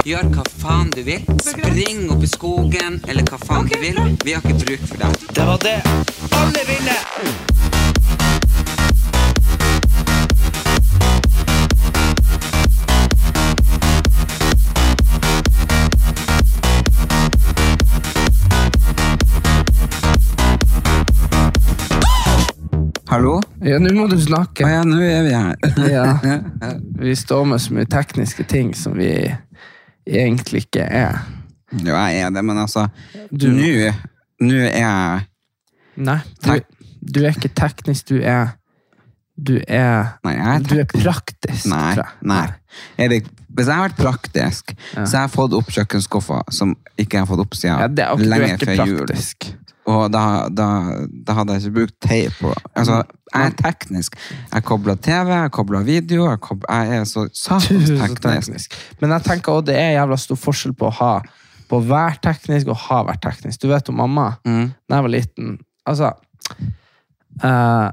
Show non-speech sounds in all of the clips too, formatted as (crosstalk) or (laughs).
Gjør hva faen du vil. Spring opp i skogen, eller hva faen du vil. Vi har ikke bruk for deg. Det var det alle ville! Hallo? Ja, nå må du snakke. Ja, nå er vi her. (laughs) Ja. Vi står med så mye tekniske ting som vi egentlig ikke er. Jo, jeg er det, men altså Nå er jeg Nei, du, du er ikke teknisk, du er Du er Nei, er Du er praktisk, Nei. tror jeg. nei. Erik, hvis jeg har vært praktisk, Ja. så har jeg fått opp kjøkkenskuffa som ikke jeg har fått opp siden Ja, det er, ok, lenge før jul. Og da, da, da hadde jeg ikke brukt teip på. Altså, jeg er teknisk. Jeg kobler TV, jeg kobler video, jeg, kobler, jeg er så satans teknisk. Men jeg tenker også det er jævla stor forskjell på å ha på å være teknisk og ha vært teknisk. Du vet jo mamma, Mm. da jeg var liten Altså uh,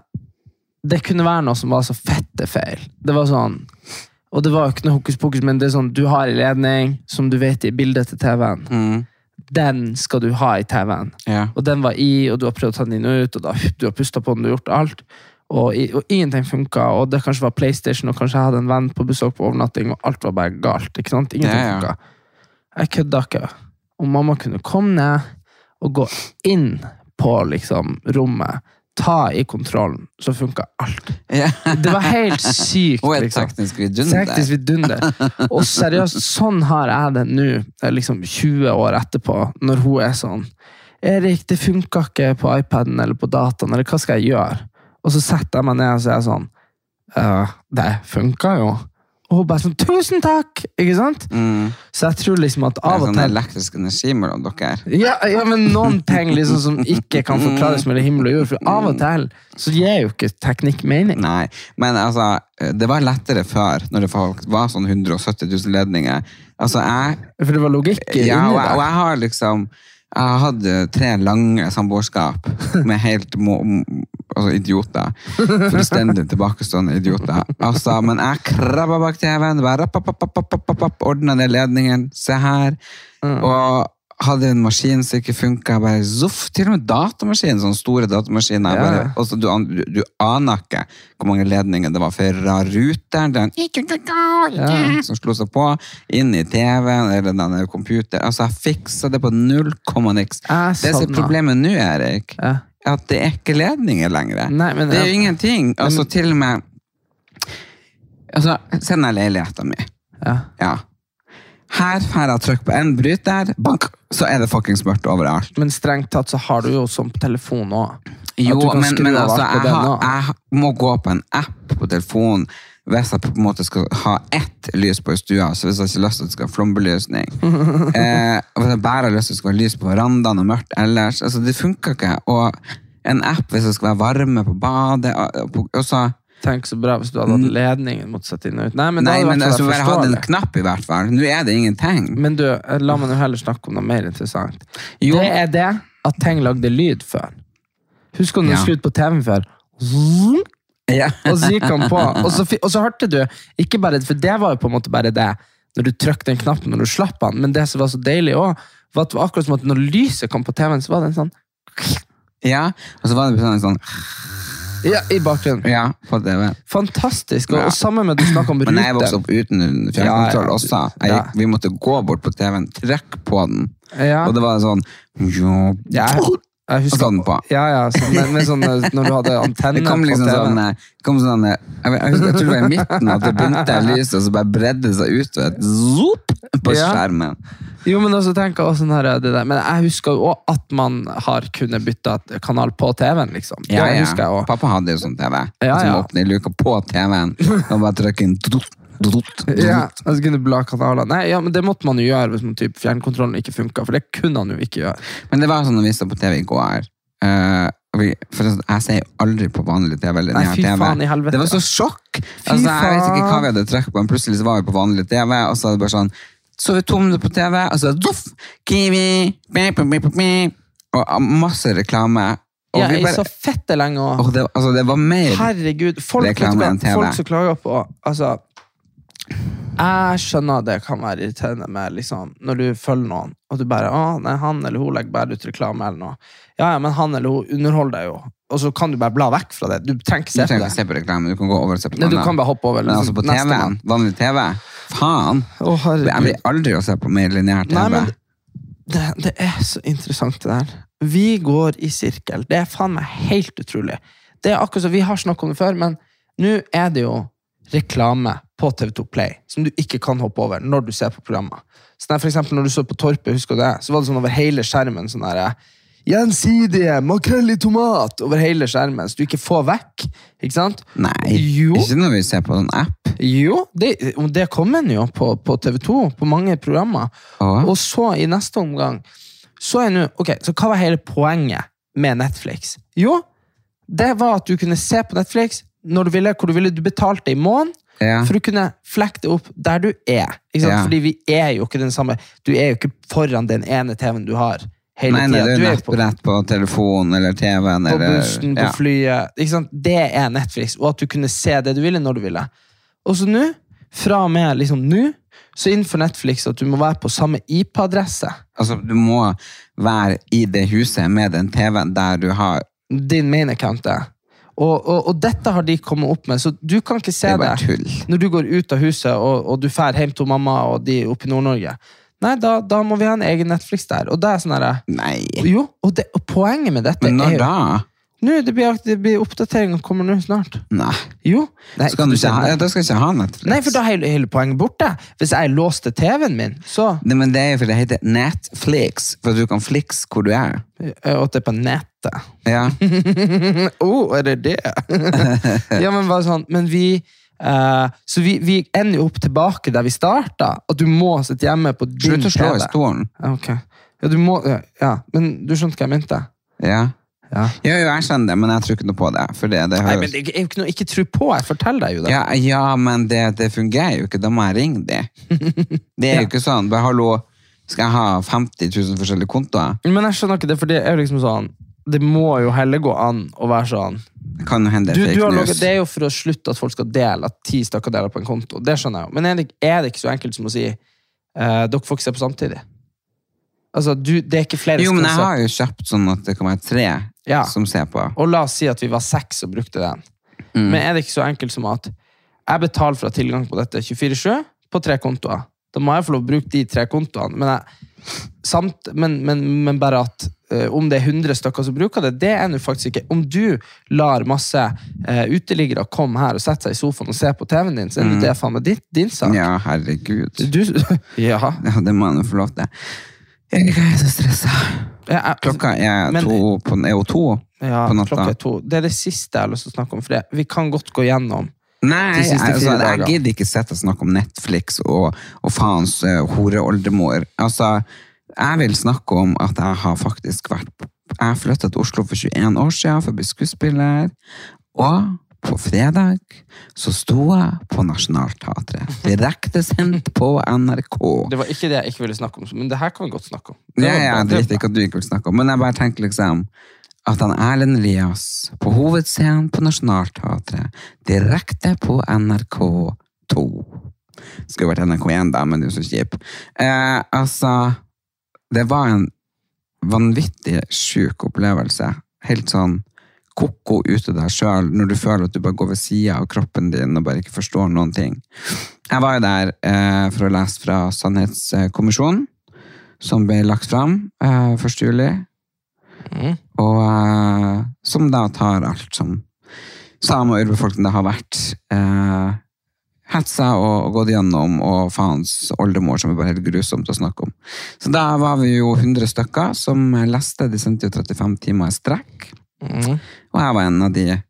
Det kunne være noe som var så fette feil. Det var sånn Og det var jo ikke noe hokus pokus, men det er sånn du har en ledning som du vet i bildet til TV-en. Mm. Den skal du ha i TV-en. Ja. Og den var i, og du har prøvd å ta den inn og ut, og da, du har pusta på den, du har gjort alt. Og, og ingenting funka, og det kanskje var PlayStation, og kanskje jeg hadde en venn på besøk på overnatting, og alt var bare galt. ikke sant? Ingenting Ja, ja. funka. Jeg kødda ikke. Og mamma kunne komme ned og gå inn på liksom rommet, ta i kontrollen, så funka alt. Det var helt sykt. Og et liksom. teknisk vidunder. Teknisk vidunder. Og seriøst, sånn har jeg det nå, eh, liksom 20 år etterpå, når hun er sånn Erik, det funka ikke på iPaden eller på dataen, eller hva skal jeg gjøre? Og så setter jeg meg ned og så er jeg sånn «Øh, Det funka jo. Og bare sånn Tusen takk! Ikke sant? Mm. Så jeg tror liksom at Det er sånn elektrisk energi mellom dere. ja, ja, men noen ting liksom som ikke kan forklares mellom himmel og jord. For av og til så gir jo ikke teknikk mening. Nei, men altså, det var lettere før, når det var sånn 170 000 ledninger. Altså, jeg, For det var logikk ja, og, jeg- og jeg har liksom jeg har hatt tre lange samboerskap med helt altså idioter. Fullstendig tilbakestående idioter. Altså, men jeg krabba bak TV-en, ordna ned ledningen. Se her. Og hadde en maskin som ikke funka. Bare zoff! Til og med datamaskinen, sånne store datamaskiner. Ja. Bare, altså, du, du, du aner ikke hvor mange ledninger det var fra ruteren. Den, som slo seg på, inn i TV-en eller den computeren. Altså, jeg fiksa det på null komma niks. Det som er problemet nå, Erik, Ja. At det er ikke ledninger lenger. Nei, men det er jo ingenting. Altså, til og med altså, Se den leiligheta mi. Ja. Ja. Her får jeg trykk på en bryter, bank, så er det fuckings mørkt overalt. Men strengt tatt så har du jo sånn på telefon òg. Jo, men, men altså, jeg, har, jeg må gå på en app på telefonen hvis jeg på en måte skal ha ett lys på i stua, så hvis jeg ikke har lyst til at det skal ha flombelysning. (laughs) eh, hvis jeg bare har lyst til at det skal være lys på verandaen og mørkt ellers, altså det funker ikke. Og en app hvis det skal være varme på badet, og, så Tenk så bra hvis du hadde hatt ledningen måtte sette inn og ut. Nei, men, Nei, men altså, bare hatt en knapp i hvert fall. Nå er det ingenting. Men du, eh, la meg nå heller snakke om noe mer interessant. Jo. Det er det at ting lagde lyd før. Husker du når Ja. du skrudde på TV-en før? Ja. Og så gikk han på, (laughs) og så, og så hørte du ikke bare, For det var jo på en måte bare det, når du trykte den knappen når du slapp den, men det som var så deilig òg, var at det var akkurat som at når lyset kom på TV-en, så var det en sånn ja. Og så var det en sånn Ja, i bakgrunnen. Ja, på TV. Fantastisk. Og, Ja. og sammen med at du snakker om Men jeg vokste opp uten fjernkontroll også. Jeg, Ja. Vi måtte gå bort på TV-en, trekke på den, Ja. og det var sånn Ja, jeg, husker, Og sånn på. Ja, ja, så, men, men sånn, eh, når du hadde antenne Det kom liksom sånn, eh, kom sånn eh, jeg, jeg, husker, jeg tror det var i midten at det begynte lyset, og så bare bredde seg ut og et zoop på Ja. skjermen. Jo, men også tenker jeg sånn her, det der. Men jeg husker jo også at man har kunnet bytte kanal på TV-en, liksom. Ja, det ja. også. Pappa hadde jo sånn TV. Ja, som ja. åpner i luka på TV-en og bare trykker inn Ja, altså kunne bla kanaler. Nei, ja, men Det måtte man jo gjøre hvis man typ fjernkontrollen ikke funka, for det kunne han jo ikke gjøre. Men det var sånn når vi så på TV i går eh, For jeg ser jo aldri på vanlig TV. Nei, fy TV. faen i helvete. Det var så sjokk! Altså, jeg vet ikke hva vi hadde trykket på, men plutselig så var vi på vanlig TV, og så er det bare sånn Så vi to minutter på TV, og så doff, Kiwi, beep, beep, beep, og ah, masse reklame. Og Ja, bare, så fette lenge òg. det, altså, det var mer Herregud. Folk, Reklame enn TV. folk som klager på Altså Jeg skjønner det kan være irriterende med liksom, når du følger noen, og du bare å, nei, han eller hun legger bare ut reklame eller noe. Ja, ja, men han eller hun underholder deg jo. Og så kan du bare bla vekk fra det. Du trenger ikke Du se på trenger det. se på reklame, du kan gå over og se på noe du kan bare hoppe over. Men altså på TV-en, vanlig TV, faen! Oh. Jeg blir aldri å se på mer lineær TV. Nei, men det, det er så interessant det der. Vi går i sirkel. Det er faen meg helt utrolig. Det er akkurat som, Vi har snakket om det før, men nå er det jo reklame på TV2 Play som du ikke kan hoppe over når du ser på programmet. Så der, for eksempel når du så på Torpet, husker du det? Så var det sånn over hele skjermen sånn der, Gjensidige makrell i tomat over hele skjermen, så du ikke får vekk. Ikke sant? Nei, Jo. ikke når vi ser på en app. Jo, det, det kommer jo på, på TV2, på mange programmer. Ah. Og så i neste omgang så er nå Ok, så hva var hele poenget med Netflix? Jo, det var at du kunne se på Netflix når du ville, hvor du ville. Du betalte i måneden Ja. for å kunne flekke det opp der du er. Ja. Fordi vi er jo ikke den samme Du er jo ikke foran den ene TV-en du har hele Nei, nei, det er Du er jo på, på telefonen eller TV-en. på eller- bussen, på ja. flyet. Det er Netflix, og at du kunne se det du ville, når du ville. Og så nå, fra og med liksom nå, så innenfor Netflix at du må være på samme IP-adresse. Altså, du må være i det huset med den TV-en der du har Din main account er. Og, og, og dette har de kommet opp med, så du kan ikke se Det er det, når du går ut av huset og, og du drar hjem til mamma og de oppe i Nord-Norge. Nei, da, da må vi ha en egen Netflix der. Og det er sånn herre Nei. Jo, og, det, og poenget med dette Men er når jo da? Nå, det blir, det blir oppdateringen kommer nå snart. Nei. Jo. Nei, Skal du ikke ha, ja, da skal jeg ikke ha Netflix. Nei, for da er hele, hele poenget borte. Hvis jeg låste TV-en min, så Nei, men det er jo fordi det heter Netflix, for at du kan flix hvor du er. eh, Og det er på nettet. Ja. (laughs) oh, er det det? (laughs) ja, men bare sånn Men vi Uh, Så vi, vi ender jo opp tilbake der vi starta. At du må sitte hjemme på din Slutt å slå i stolen. Okay. Ja, du må ja, Ja, men du skjønte hva jeg mente? Ja. Ja. Jo, jo, jeg skjønner det, men jeg tror ikke noe på det. Det, det Nei, men det er jo ikke noe ikke tro på. Jeg forteller deg jo det. ja, ja, men det, det fungerer jo ikke. Da må jeg ringe dem. (laughs) Det er jo ikke sånn. Bare hallo, skal jeg ha 50 000 forskjellige kontoer? Men jeg skjønner ikke det, for det er jo liksom sånn Det må jo heller gå an å være sånn Det kan jo hende du, du logget. Det er jo for å slutte at folk skal dele, at ti stykker deler på en konto. Det skjønner jeg jo. Men er det, er det ikke så enkelt som å si uh, dere får ikke se på samtidig? Altså, du, det er ikke flere Jo, men jeg har jo kjøpt sånn at det kan være tre Ja. som ser på. Og la oss si at vi var seks og brukte den. Mm. Men er det ikke så enkelt som at jeg betaler for å ha tilgang på dette 24-7 på tre kontoer? Da må jeg få lov å bruke de tre kontoene. Men, jeg, samt, men, men, men bare at uh, om det er 100 stykker som bruker det, det er nå faktisk ikke. Om du lar masse uh, uteliggere komme her og sette seg i sofaen og se på TV-en din, så er det faen meg din, din sak. Mm. Ja, herregud. Du, (laughs) ja. Ja, det må jeg nå få lov til. Jeg er så stressa. Klokka er, Men- to, på, er jo to ja, på natta. klokka er to. Det er det siste jeg har lyst til å snakke om, for det. vi kan godt gå gjennom. Nei, altså, jeg gidder ikke sitte og snakke om Netflix og, og faens uh, horeoldemor. Altså, jeg vil snakke om at jeg har faktisk vært Jeg flyttet til Oslo for 21 år siden for å bli skuespiller. Og på fredag så sto jeg på Nationaltheatret. Direktesendt på NRK. Det var ikke det jeg ikke ville snakke om, men det her kan vi godt snakke om. Ja, jeg vet ikke at du ikke vil snakke om, men jeg bare tenker liksom at han Erlend Elias på hovedscenen på Nationaltheatret, direkte på NRK2. Skulle vært NRK1 da, men det er jo så kjip. Eh, altså, det var en vanvittig sjuk opplevelse. Helt sånn koko av deg sjøl, når du føler at du bare går ved sida av kroppen din og bare ikke forstår noen ting. Jeg var jo der eh, for å lese fra Sannhetskommisjonen, som ble lagt fram eh, 1. juli. Mm. Og eh, som da tar alt som samer og urbefolkningen har vært eh, hetsa og, og gått gjennom, og faens oldemor, som er bare helt grusomt å snakke om. Så da var vi jo 100 stykker som leste. De sendte jo 35 timer i strekk. Mhm. Og jeg var en av de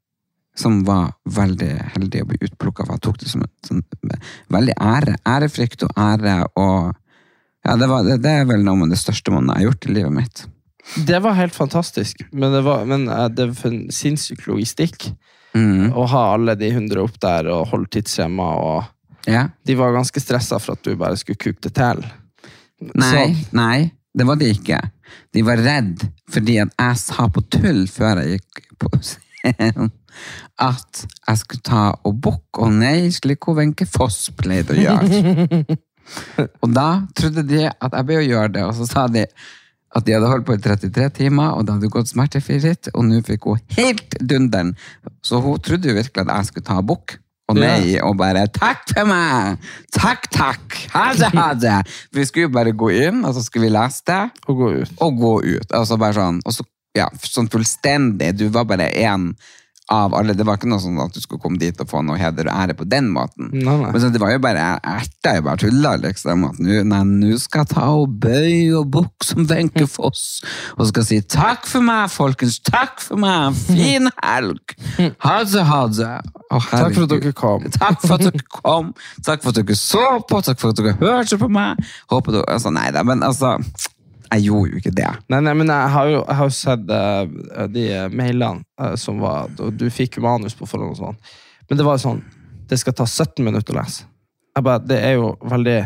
som var veldig heldig å bli utplukka, for jeg tok det som en sånn, veldig ære. Ærefrykt og ære og Ja, det, var, det, det er vel noe med det største man har gjort i livet mitt. Det var helt fantastisk, men det var, men eh, det var en sinnssyk logistikk. Mm. Å ha alle de hundre opp der og holde tidsskjema. og Ja. De var ganske stressa for at du bare skulle kuke det til. Nei, Så- nei, det var de ikke. De var redd fordi at jeg sa på tull før jeg gikk på scenen at jeg skulle ta og bukke og nei, slik hun Wenche Foss pleide å gjøre. (laughs) og da trodde de at jeg ble å gjøre det, og så sa de at de hadde holdt på i 33 timer, og det hadde gått smertefritt, og nå fikk hun helt dunderen. Så hun trodde jo virkelig at jeg skulle ta bukk. Og nei, og bare 'takk for meg'! Takk, takk! Ha det, ha det! (laughs) Vi skulle jo bare gå inn, og så skulle vi lese det, Og gå ut. og gå ut. Altså bare sånn, og så, ja, sånn fullstendig. Du var bare én av alle. Det var ikke noe sånn at du skulle komme dit og få noe heder og ære på den måten. Nei, nei. Men så det var jo bare, erta jo bare tulla, liksom. At nå skal jeg ta og bøye og bukke som Wenche Foss. Og skal si takk for meg, folkens. Takk for meg. Fin helg. Ha det, ha det. Takk for at dere kom. Takk for at dere kom. Takk for at dere så på. Takk for at dere hørte på meg. Håper du, altså, nei da, men altså Jeg gjorde jo ikke det. Nei, nei, men jeg har jo, jeg har jo sett uh, de eh, mailene uh, som var Du, du fikk jo manus på forhånd og sånn. Men det var jo sånn Det skal ta 17 minutter å lese. Jeg bare, det er jo veldig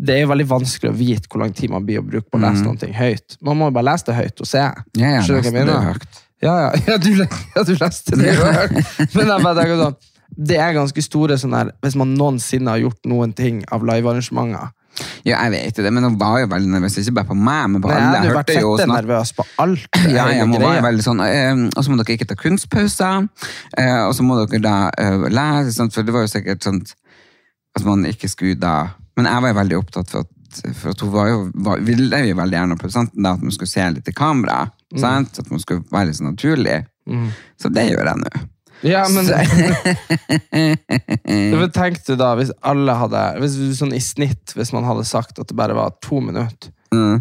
det er jo veldig vanskelig å vite hvor lang tid man blir å bruke på å lese noe høyt. Man må jo bare lese det høyt og se. Ja, jeg leste det høyt. Ja, ja, (laughs) ja, du, ja, du leste det høyt. (laughs) Men jeg bare tenker sånn, det er ganske store sånn her, hvis man noensinne har gjort noen ting av livearrangementer. Ja, jeg vet det, men hun var jo veldig nervøs. Ikke bare på meg, men på Nei, alle. Jeg hørte jo snart nervøs på alt. (laughs) Ja, hele jeg må være veldig sånn eh, Og så må dere ikke ta kunstpauser. eh, og så må dere da eh, lese, for det var jo sikkert sånn at man ikke skulle da Men jeg var jo veldig opptatt for at, for at hun var jo, var, ville jo veldig gjerne produsenten da, at man skulle se litt i kamera. Mm. At man skulle være litt så naturlig. Så det gjør jeg nå. Ja, (laughs) men Tenk du da, hvis alle hadde hvis, sånn I snitt, hvis man hadde sagt at det bare var to minutter Mm.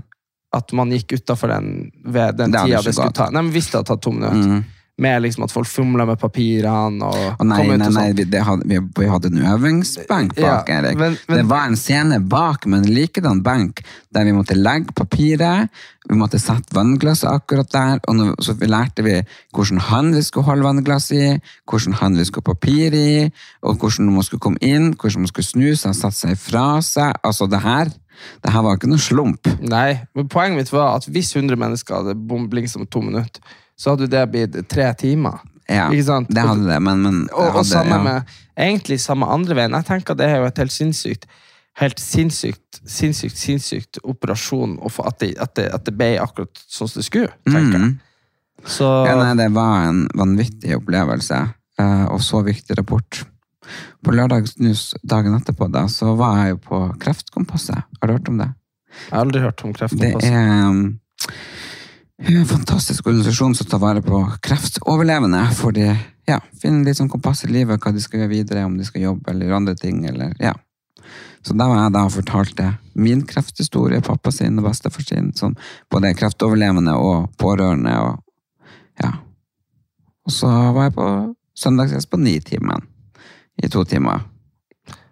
At man gikk utafor den, ved den Det tida det skulle ta. Nei, men Hvis det hadde tatt to minutter. Mm. Med liksom at folk fomla med papirene og Å nei, nei, og nei, sånn. vi, det hadde, vi, vi hadde en øvingsbenk bak, Ja, Erik. men- men- det var en scene bak, men en likedan benk, der vi måtte legge papiret, vi måtte sette vannglasset akkurat der, og nå, så vi lærte vi hvordan han vi skulle holde vannglasset i, hvordan han vi skulle ha papir i, og hvordan man skulle komme inn, hvordan man skulle snu seg, sette seg fra seg. Altså, det her, det her var ikke noe slump. Nei, men Poenget mitt var at hvis 100 mennesker hadde bomblingsa om to minutter, så hadde det blitt tre timer. Ja, Ikke sant? det hadde det, men, men Og, det og hadde, samme ja. med Egentlig samme andre veien. Jeg tenker Det er jo et helt sinnssykt Helt sinnssykt, sinnssykt, sinnssykt operasjon at det, at, det, at det ble akkurat sånn som det skulle. tenker jeg. Mm. Så Ja, nei, det var en vanvittig opplevelse, eh, og så viktig rapport. På lørdagsnews dagen etterpå da, så var jeg jo på Kreftkompasset. Har du hørt om det? jeg har aldri hørt om Kreftkompasset. Det er um, en fantastisk organisasjon som tar vare på kreftoverlevende. For de ja, finner litt sånn kompass i livet, hva de skal gjøre videre, om de skal jobbe eller gjøre andre ting. Eller, ja. Så da var jeg da og fortalte min krefthistorie, pappa sin og bestefar sin, som både er kreftoverlevende og pårørende. Og, ja. og så var jeg på søndagsgjest på Nitimen i to timer.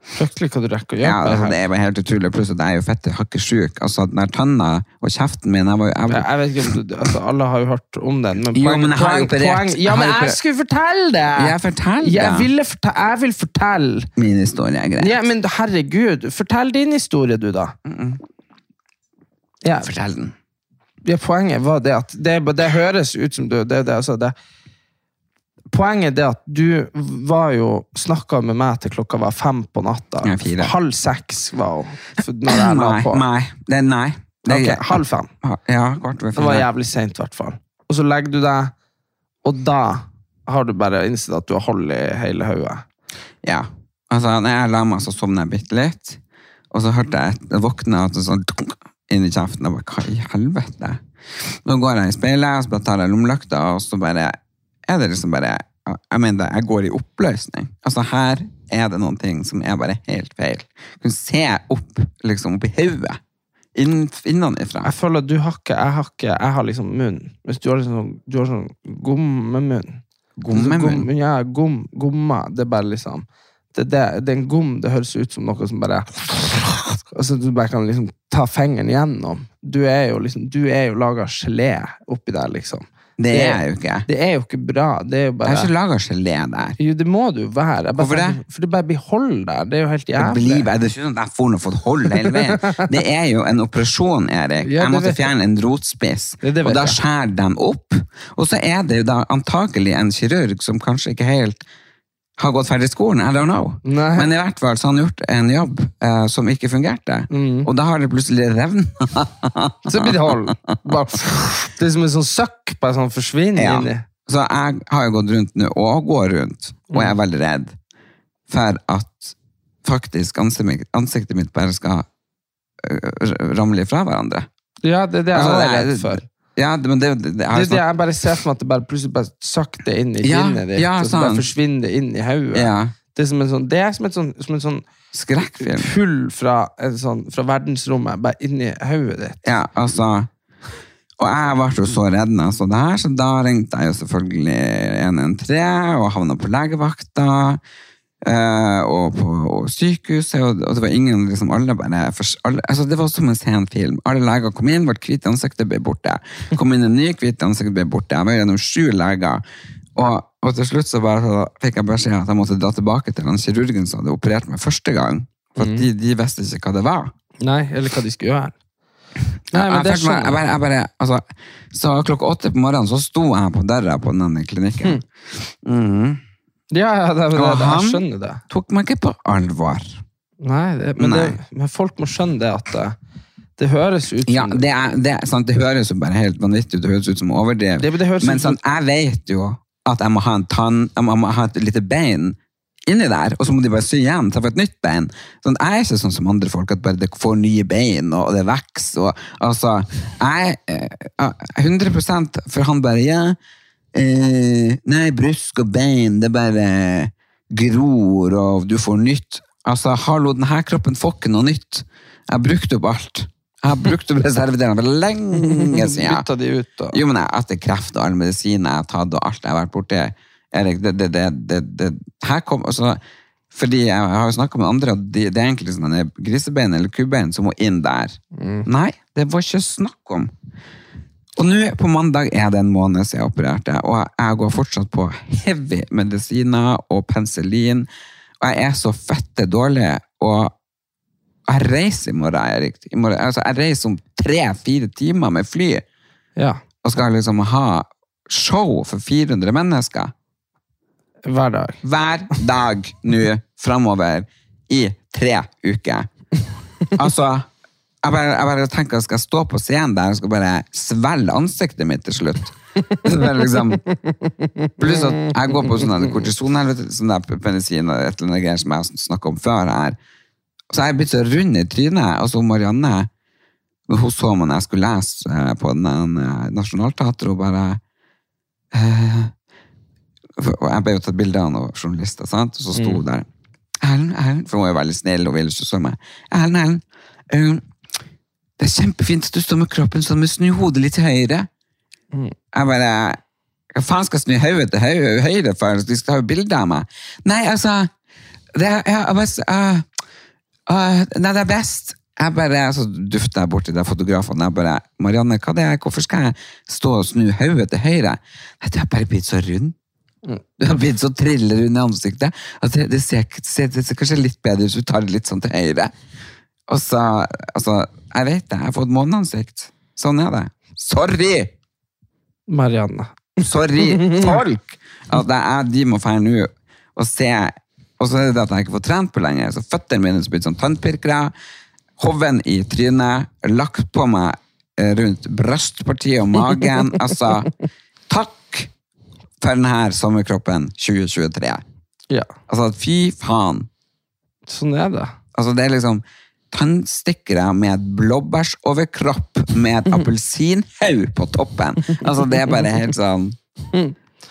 Fryktelig hva du rekker å gjøre. Ja, det altså, det var helt utrolig. Pluss at jeg er jo fette hakkesjuk. Altså, den der tanna og kjeften min jeg var, jeg, Jeg, jeg vet ikke om du, altså, Alle har jo hørt om den, men Jo, men jeg har poeng, operert. poeng, Ja, men jeg skulle fortelle det! Jeg forteller det. fortelle, jeg vil fortelle Min historie er greit. Ja, men herregud, fortell din historie, du, da. Ja, Fortell den. ja, poenget var det at det, det høres ut som du det, det, altså det, Poenget er at du var jo snakka med meg til klokka var fem på natta. Ja. Halv seks var hun når jeg la Nei, på. nei. Det, nei. Det, okay, halv fem. Ja, kvart over Det var jævlig seint, i hvert fall. Og så legger du deg, og da har du bare innsett at du har hold i hele hodet. Ja. Altså, når jeg la meg, så sovna jeg bitte litt. Og så hørte jeg et, våkne og sånn inn i kjeften. Jeg bare, hva i helvete? Nå går jeg i speilet, så bare tar jeg lommelykta, og så bare er det liksom bare Jeg mener, det, jeg går i oppløsning. Altså, her er det noen ting som er bare helt feil. Du kan se opp, liksom, opp i hodet. Inn, innenfra. Jeg føler at du har ikke, jeg har ikke, jeg har liksom munn. Hvis du har liksom, du har sånn gommemunn. Gommemunn? Gom, ja, gom, gomma. Det er bare liksom det, det, det er en gom, det høres ut som noe som bare Altså Du bare kan liksom ta fingeren gjennom. Du er jo liksom Du er jo laga gelé oppi der, liksom. Det er jeg jo ikke. Det er jo ikke bra. Det er jo Jeg bare har ikke laga gelé der. Jo, det må du være. Bare Hvorfor det? For det bare blir hold der. Det er jo helt Det jævlig. blir, det er ikke sånn at jeg får noe fått hold hele veien. (laughs) Det er jo en operasjon, Erik. Ja, Jeg måtte fjerne en rotspiss, og da jeg. skjærer de opp. Og så er det jo da antakelig en kirurg som kanskje ikke helt har gått ferdig skolen, I don't know. Nei. Men i hvert fall så har han gjort en jobb eh, som ikke fungerte. Mm. Og da har det plutselig revna. (laughs) Så blir det hold. Bare, det er som en sånn søkk bare sånn forsvinner Ja. inni. Så jeg har jo gått rundt nå, og går rundt, og Mm. jeg er veldig redd for at faktisk ansiktet mitt, bare skal øh, ramle ifra hverandre. Ja, det er det jeg Altså, er er- redd for. Ja, det, men det, det, det, Det er er sånn- det jeg bare ser for meg at det bare plutselig bare sakte inn i Ja, kinnet ditt, ja, og så bare forsvinner det inn i hodet. ja, Det er som en sånn, det er som et sånn, som en sånn skrekkfilm. Pull fra, en sånn, fra verdensrommet bare inn i hodet ditt. Ja, altså Og jeg ble jo så redd når jeg så det her, så da ringte jeg jo selvfølgelig 113 og havna på legevakta. Eh, og på og sykehuset, og, og det var ingen liksom, alle bare, for, alle, altså, Det var som en sen film. Alle leger kom inn, ble hvite i ansiktet, ble borte. Kom inn en ny hvit i ansiktet, ble borte. Jeg var gjennom sju leger. Og, og til slutt så, bare, så fikk jeg beskjed at jeg måtte dra tilbake til den kirurgen som hadde operert meg første gang. For mm. de, de visste ikke hva det var. Nei, eller hva de skulle gjøre. Nei, men jeg, jeg, skjønner jeg. bare, jeg bare, altså, Så klokka åtte på morgenen så sto jeg på døra på denne klinikken. Mhm. Ja, ja, det, det, det, jeg skjønner det. Tok meg ikke på alvor. Nei, det, men, Nei. Men folk må skjønne det at det, det høres ut som Ja, det, er, det, sant, det høres jo bare helt vanvittig ut, det høres ut som overdrevet. Men sånn, jeg vet jo at jeg må ha en tann, jeg må, jeg må ha et lite bein inni der, og så må de bare sy igjen, ta for et nytt bein. Sånn, jeg er ikke sånn som andre folk, at bare det får nye bein, og det vokser, altså, jeg er eh, 100% for han bare, ja, eh, nei, brusk og bein, det bare gror, og du får nytt. Altså, hallo, denne kroppen får ikke noe nytt. Jeg har brukt opp alt. Jeg har brukt opp reservedelene for lenge (laughs) siden. Bytta de ut, og Jo, men jeg, etter kreft og alle medisiner jeg har tatt, og alt jeg har vært borti Erik, det, det, det, det, det Her kom altså, Fordi jeg har jo snakka med andre, og de, det er egentlig sånn grisebein eller kubbein som må inn der. Nei, det var ikke snakk om. Og nå på mandag er det en måned siden jeg opererte, og jeg går fortsatt på heavy medisiner og penicillin, og jeg er så fette dårlig, og jeg reiser i morgen, Erik. I morgen, altså, jeg reiser om tre-fire timer med fly ja, og skal liksom ha show for 400 mennesker hver dag. hver dag nå framover i tre uker. (laughs) Altså, jeg bare, jeg bare tenker skal jeg stå på scenen der og skal bare svelge ansiktet mitt til slutt. (laughs) Det liksom, pluss at jeg går på sånn kortisonhelvete, sånn der penicillin og et eller annet greier som jeg har snakket om før her. Så jeg er blitt så rund i trynet. Og så Marianne, hun så meg når jeg skulle lese eh, på den eh, Nationaltheatret, og bare eh, og Jeg ble jo tatt bilde av noen journalister, sant? og så sto hun der. Erlend, Erlend, for hun er jo veldig snill og vil ikke meg. Erlend, Ellen, eh, det er kjempefint at du står med kroppen sånn, men snu hodet litt høyre. Jeg bare Hva faen skal jeg snu hodet til høyre, høyre for? De skal ha jo bilde av meg. Nei, altså det er, jeg, bare, uh, uh, Nei, det er best. Jeg bare, så dufter jeg borti de fotografene. Jeg bare, Marianne, hva det er? hvorfor skal jeg stå og snu hodet til høyre? Nei, du er bare blitt så rund. Du har blitt så trillerund i ansiktet Altså, det, ser, det ser kanskje litt bedre ut hvis du tar det litt sånn til høyre. Og så, altså, jeg vet det, jeg har fått måneansikt. Sånn er det. Sorry! Marianne. Sorry, (laughs) folk! At jeg, de må dra nå og se. Og så er det det at jeg ikke får trent på lenger. Så føttene mine er blitt sånn tannpirkere. Hoven i trynet. Lagt på meg eh, rundt brystpartiet og magen. (laughs) Altså, takk for denne sommerkroppen 2023. Ja, Altså, fy faen. sånn er det. Altså, det er liksom tannstikkere med et blåbærsoverkropp med et appelsinhaug på toppen. Altså, det er bare helt sånn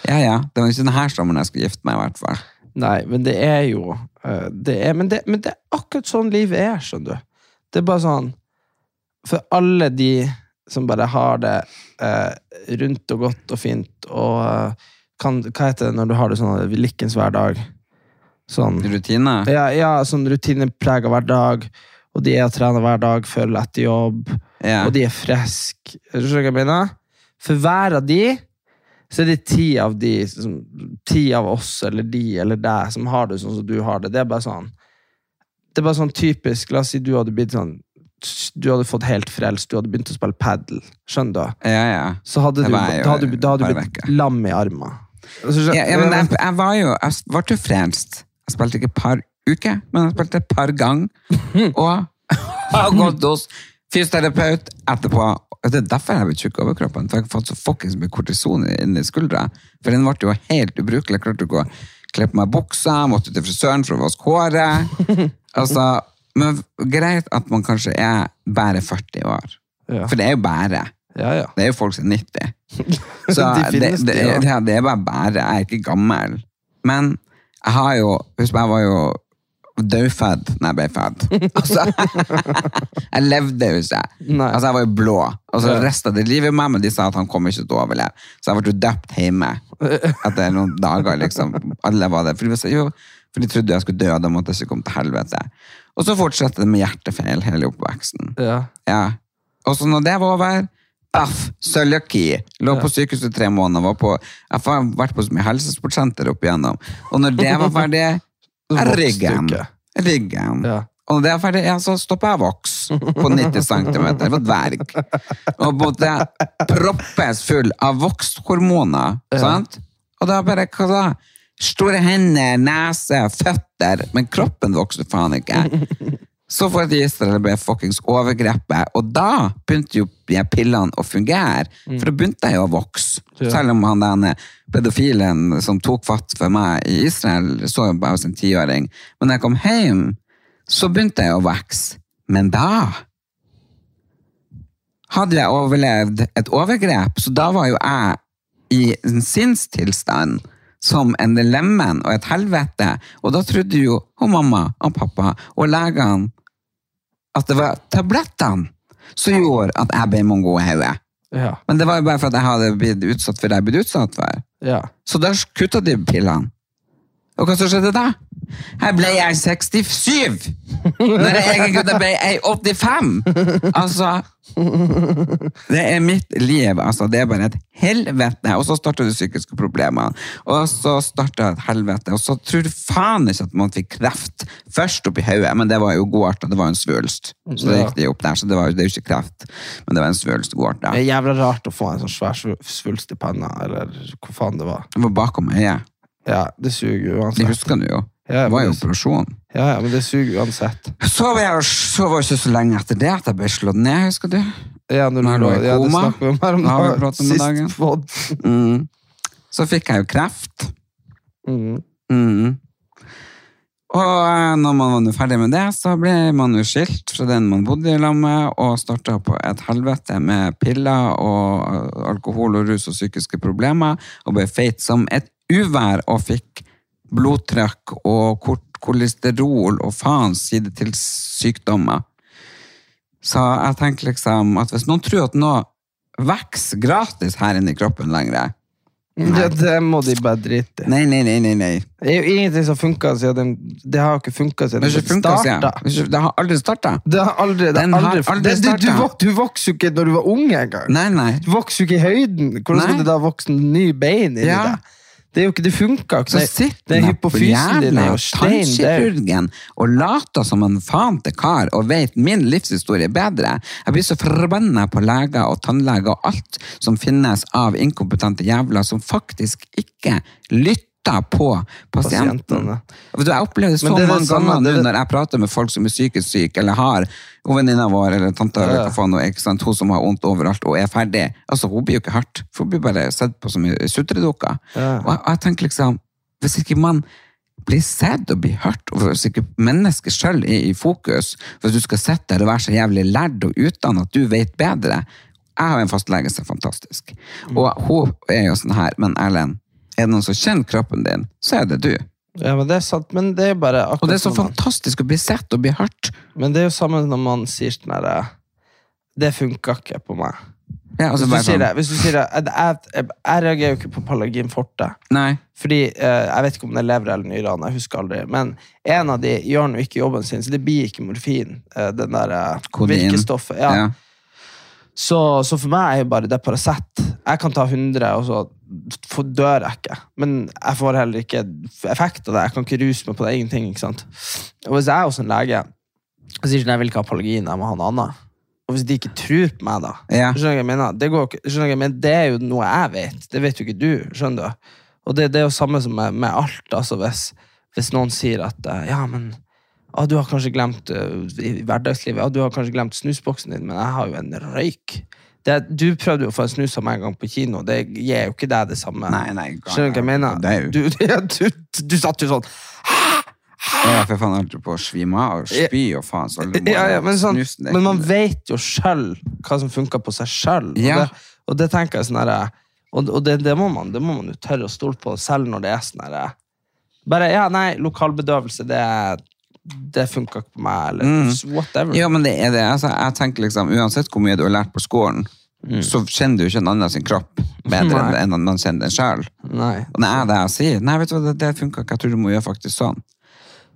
Ja, ja. Det var ikke denne sommeren jeg skulle gifte meg, i hvert fall. Nei, men det er jo eh, det er, men, det, men det er akkurat sånn livet er, skjønner du. Det er bare sånn For alle de som bare har det eh, rundt og godt og fint, og eh, kan, Hva heter det når du har det sånn lykkens hver dag? Sånn Rutine? Ja, ja sånn rutineprega hver dag, og de er og trener hver dag før eller etter jobb, Ja. og de er friske. For hver av de, så er det ti av de, som, ti av oss eller de eller deg som har det sånn som du har det. Det er bare sånn det er bare sånn typisk, La oss si du hadde blitt sånn du hadde fått helt frelst, du hadde begynt å spille padel. Skjønner du? Ja, ja. Så hadde du, var da hadde, du- da hadde du blitt vekke. lam i armen. Altså, ja, ja men jeg, jeg var jo Jeg ble jo frelst. Jeg spilte ikke par uker, men jeg spilte et par ganger. (laughs) Og har gått hos fysioterapeut etterpå. Det er derfor jeg ble tjukk i overkroppen. For jeg har fått så fuckings mye kortison inni skuldra. For den ble jo helt ubrukelig. Jeg klarte ikke å kle på meg buksa, måtte til frisøren for å vaske håret. (laughs) Altså, men greit at man kanskje er bare 40 år. Ja. For det er jo bare. Ja, ja. Det er jo folk som er 90. (laughs) Så De det, det, det, det er bare bare. Jeg er ikke gammel. Men jeg har jo Husk jeg var jo dødfødt da jeg ble født. (laughs) Altså, jeg levde jo ikke. Altså, jeg var jo blå. Og så Ja. resten av det livet med meg, men de sa at han kom ikke til å overleve. Så jeg ble jo døpt hjemme etter noen dager, liksom. Alle var det. For de, sa, jo, for de trodde jeg skulle dø, og da måtte jeg ikke komme til helvete. Og så fortsatte det med hjertefeil hele oppveksten. Ja. Ja. Og så når det var over, paff, cøliaki. Lå på sykehuset i tre måneder. Var på, jeg har vært på så mye helsesportsenter opp igjennom. Og når det var ferdig, Ryggen. Ryggen. Ja. Og når det er ferdig, ja, så stopper jeg å vokse på 90 cm. på dverg. Og måtte proppes full av voksthormoner. Sant? Og da bare, hva da? Store hender, nese, føtter. Men kroppen vokser faen ikke. Så får jeg et gister eller ble fuckings overgrepet, og da begynte jo pillene å fungere. For da begynte jeg jo å vokse. Selv om han denne pedofilen som tok fatt for meg i Israel, så jo bare som tiåring. Men når jeg kom hjem, så begynte jeg å vokse. Men da hadde jeg overlevd et overgrep, så da var jo jeg i en sinnstilstand som en lemen og et helvete. Og da trodde jo hun mamma og pappa og legene at det var tablettene som gjorde at jeg ble mongohele. Ja. Men det var jo bare for at jeg hadde blitt utsatt for det jeg ble utsatt for. ja. Så da kutta de pillene. Og hva som skjedde da? Her ble jeg 67! Når jeg egentlig ble jeg 85! Altså Det er mitt liv. Altså, det er bare et helvete. Og så starta de psykiske problemene. Og så starta et helvete. Og så tror du faen ikke at man fikk kreft først oppi hodet, men det var jo godarta. Det var en svulst. Så det gikk de opp der. Så det, var, det jo ikke kreft, men det var en svulst godarta. Det er jævla rart å få en sånn svær svu- svulst i panna, eller hvor faen det var. Det var bakom øyet. Ja, det suger uansett. husker det jo. Ja, Det var jo operasjon. Ja, ja, men det suger uansett. Så var jeg så var ikke så lenge etter det at jeg ble slått ned, husker du? Ja, når du lå i koma. ja, det vi om her om Ja, dagen. pratet om Sist podd. Mm. Så fikk jeg jo kreft. Mm. Mm. Og eh, når man var ferdig med det, så ble man jo skilt fra den man bodde i lag med, og starta på et helvete med piller og eh, alkohol og rus og psykiske problemer, og ble feit som et uvær og fikk blodtrykk og kort kolesterol og faens side til sykdommer. Så jeg tenker liksom at hvis noen tror at noe vokser gratis her inne i kroppen lenger Det, det må de bare drite i. Nei, nei, nei, nei. nei. Det er jo ingenting som funka siden den, Det har jo ikke funka siden den starta. Det har aldri starta. Det har aldri, det har aldri, aldri det, du, du, du vokser jo ikke når du var ung engang. Nei, nei. Du vokser jo ikke i høyden. Hvordan Nei. skal det da vokse ny bein inni Ja. deg? Det er jo ikke, det funka ikke. Så sitter han på jævla tannkirurgen og later som en faen til kar og vet min livshistorie bedre. Jeg blir så forbanna på leger og tannleger og alt som finnes av inkompetente jævler som faktisk ikke lytter på pasienten. Pasientene. Du, Jeg opplever det så det mange ganger er nå når jeg prater med folk som er psykisk syke, eller har venninna vår eller tanta eller Ja. hva faen, hun ikke sant? hun som har vondt overalt og er ferdig. Altså, Hun blir jo ikke hørt, for hun blir bare sett på som ei sutredukke. Ja. Og jeg, jeg tenker liksom, hvis ikke man blir sett og blir hørt, og hvis ikke mennesket selv er i fokus, hvis du skal sitte der og være så jævlig lærd og utdannet at du vet bedre Jeg har en fastlege som er fantastisk, og hun er jo sånn her, men Erlend, er det noen som kjenner kroppen din, så er det du. Ja, men det er sant, men det er bare akkurat Og det er så man- fantastisk å bli sett og bli hørt. Men det er jo samme når man sier sånn herre Det funka ikke på meg. Ja, altså hvis, du sånn- det, hvis du sier det Jeg, jeg, jeg reagerer jo ikke på Palagin forte. Nei. Fordi eh, Jeg vet ikke om det er lever eller nyrene, jeg husker aldri. Men en av de gjør nå ikke jobben sin, så det blir ikke morfin. eh, den der eh, virkestoffet. Ja. Ja. Så, så for meg er jo bare det Paracet. Jeg kan ta 100, og så dør jeg ikke. Men jeg får heller ikke effekt av det. Jeg kan ikke ruse meg på det. Ingenting. ikke sant? Og hvis jeg er hos en lege og sier at jeg vil ikke ha apologien, jeg må ha noe annet. Og hvis de ikke tror på meg, da Ja. Skjønner jeg mener? Det, går, skjønner jeg mener? det er jo noe jeg vet. Det vet jo ikke du. skjønner du? Og det, det er jo samme som med, med alt. altså hvis, hvis noen sier at eh, ja, men ah, du har kanskje glemt uh, i hverdagslivet, ah, du har kanskje glemt snusboksen din, men jeg har jo en røyk. Det, du prøvde jo å få en snus av meg en gang på kino. Det gir jo ikke deg det samme. Nei, nei, Skjønner du hva jeg mener? Det er jo- Du, (laughs) ja, du, du satt jo sånn Ja, for faen, holdt du på å svime av og spy og faen, så må (laughs) ja, ja, men, sånn, snusen, men man vet jo sjøl hva som funker på seg sjøl. Ja. Og, det, og det tenker jeg sånn herre Og, og det, det, må man, det må man jo tørre å stole på, selv når det er sånn herre Bare ja, nei, lokalbedøvelse, det, det funka ikke på meg, eller Mm. whatever. Ja, men det er det. Altså, jeg tenker liksom, Uansett hvor mye du har lært på skolen, så kjenner du ikke en annen sin kropp bedre Mm. Nei. enn man kjenner den sjøl. Nei. er det jeg sier nei, vet du hva, det, det funka ikke, jeg tror du må gjøre faktisk sånn.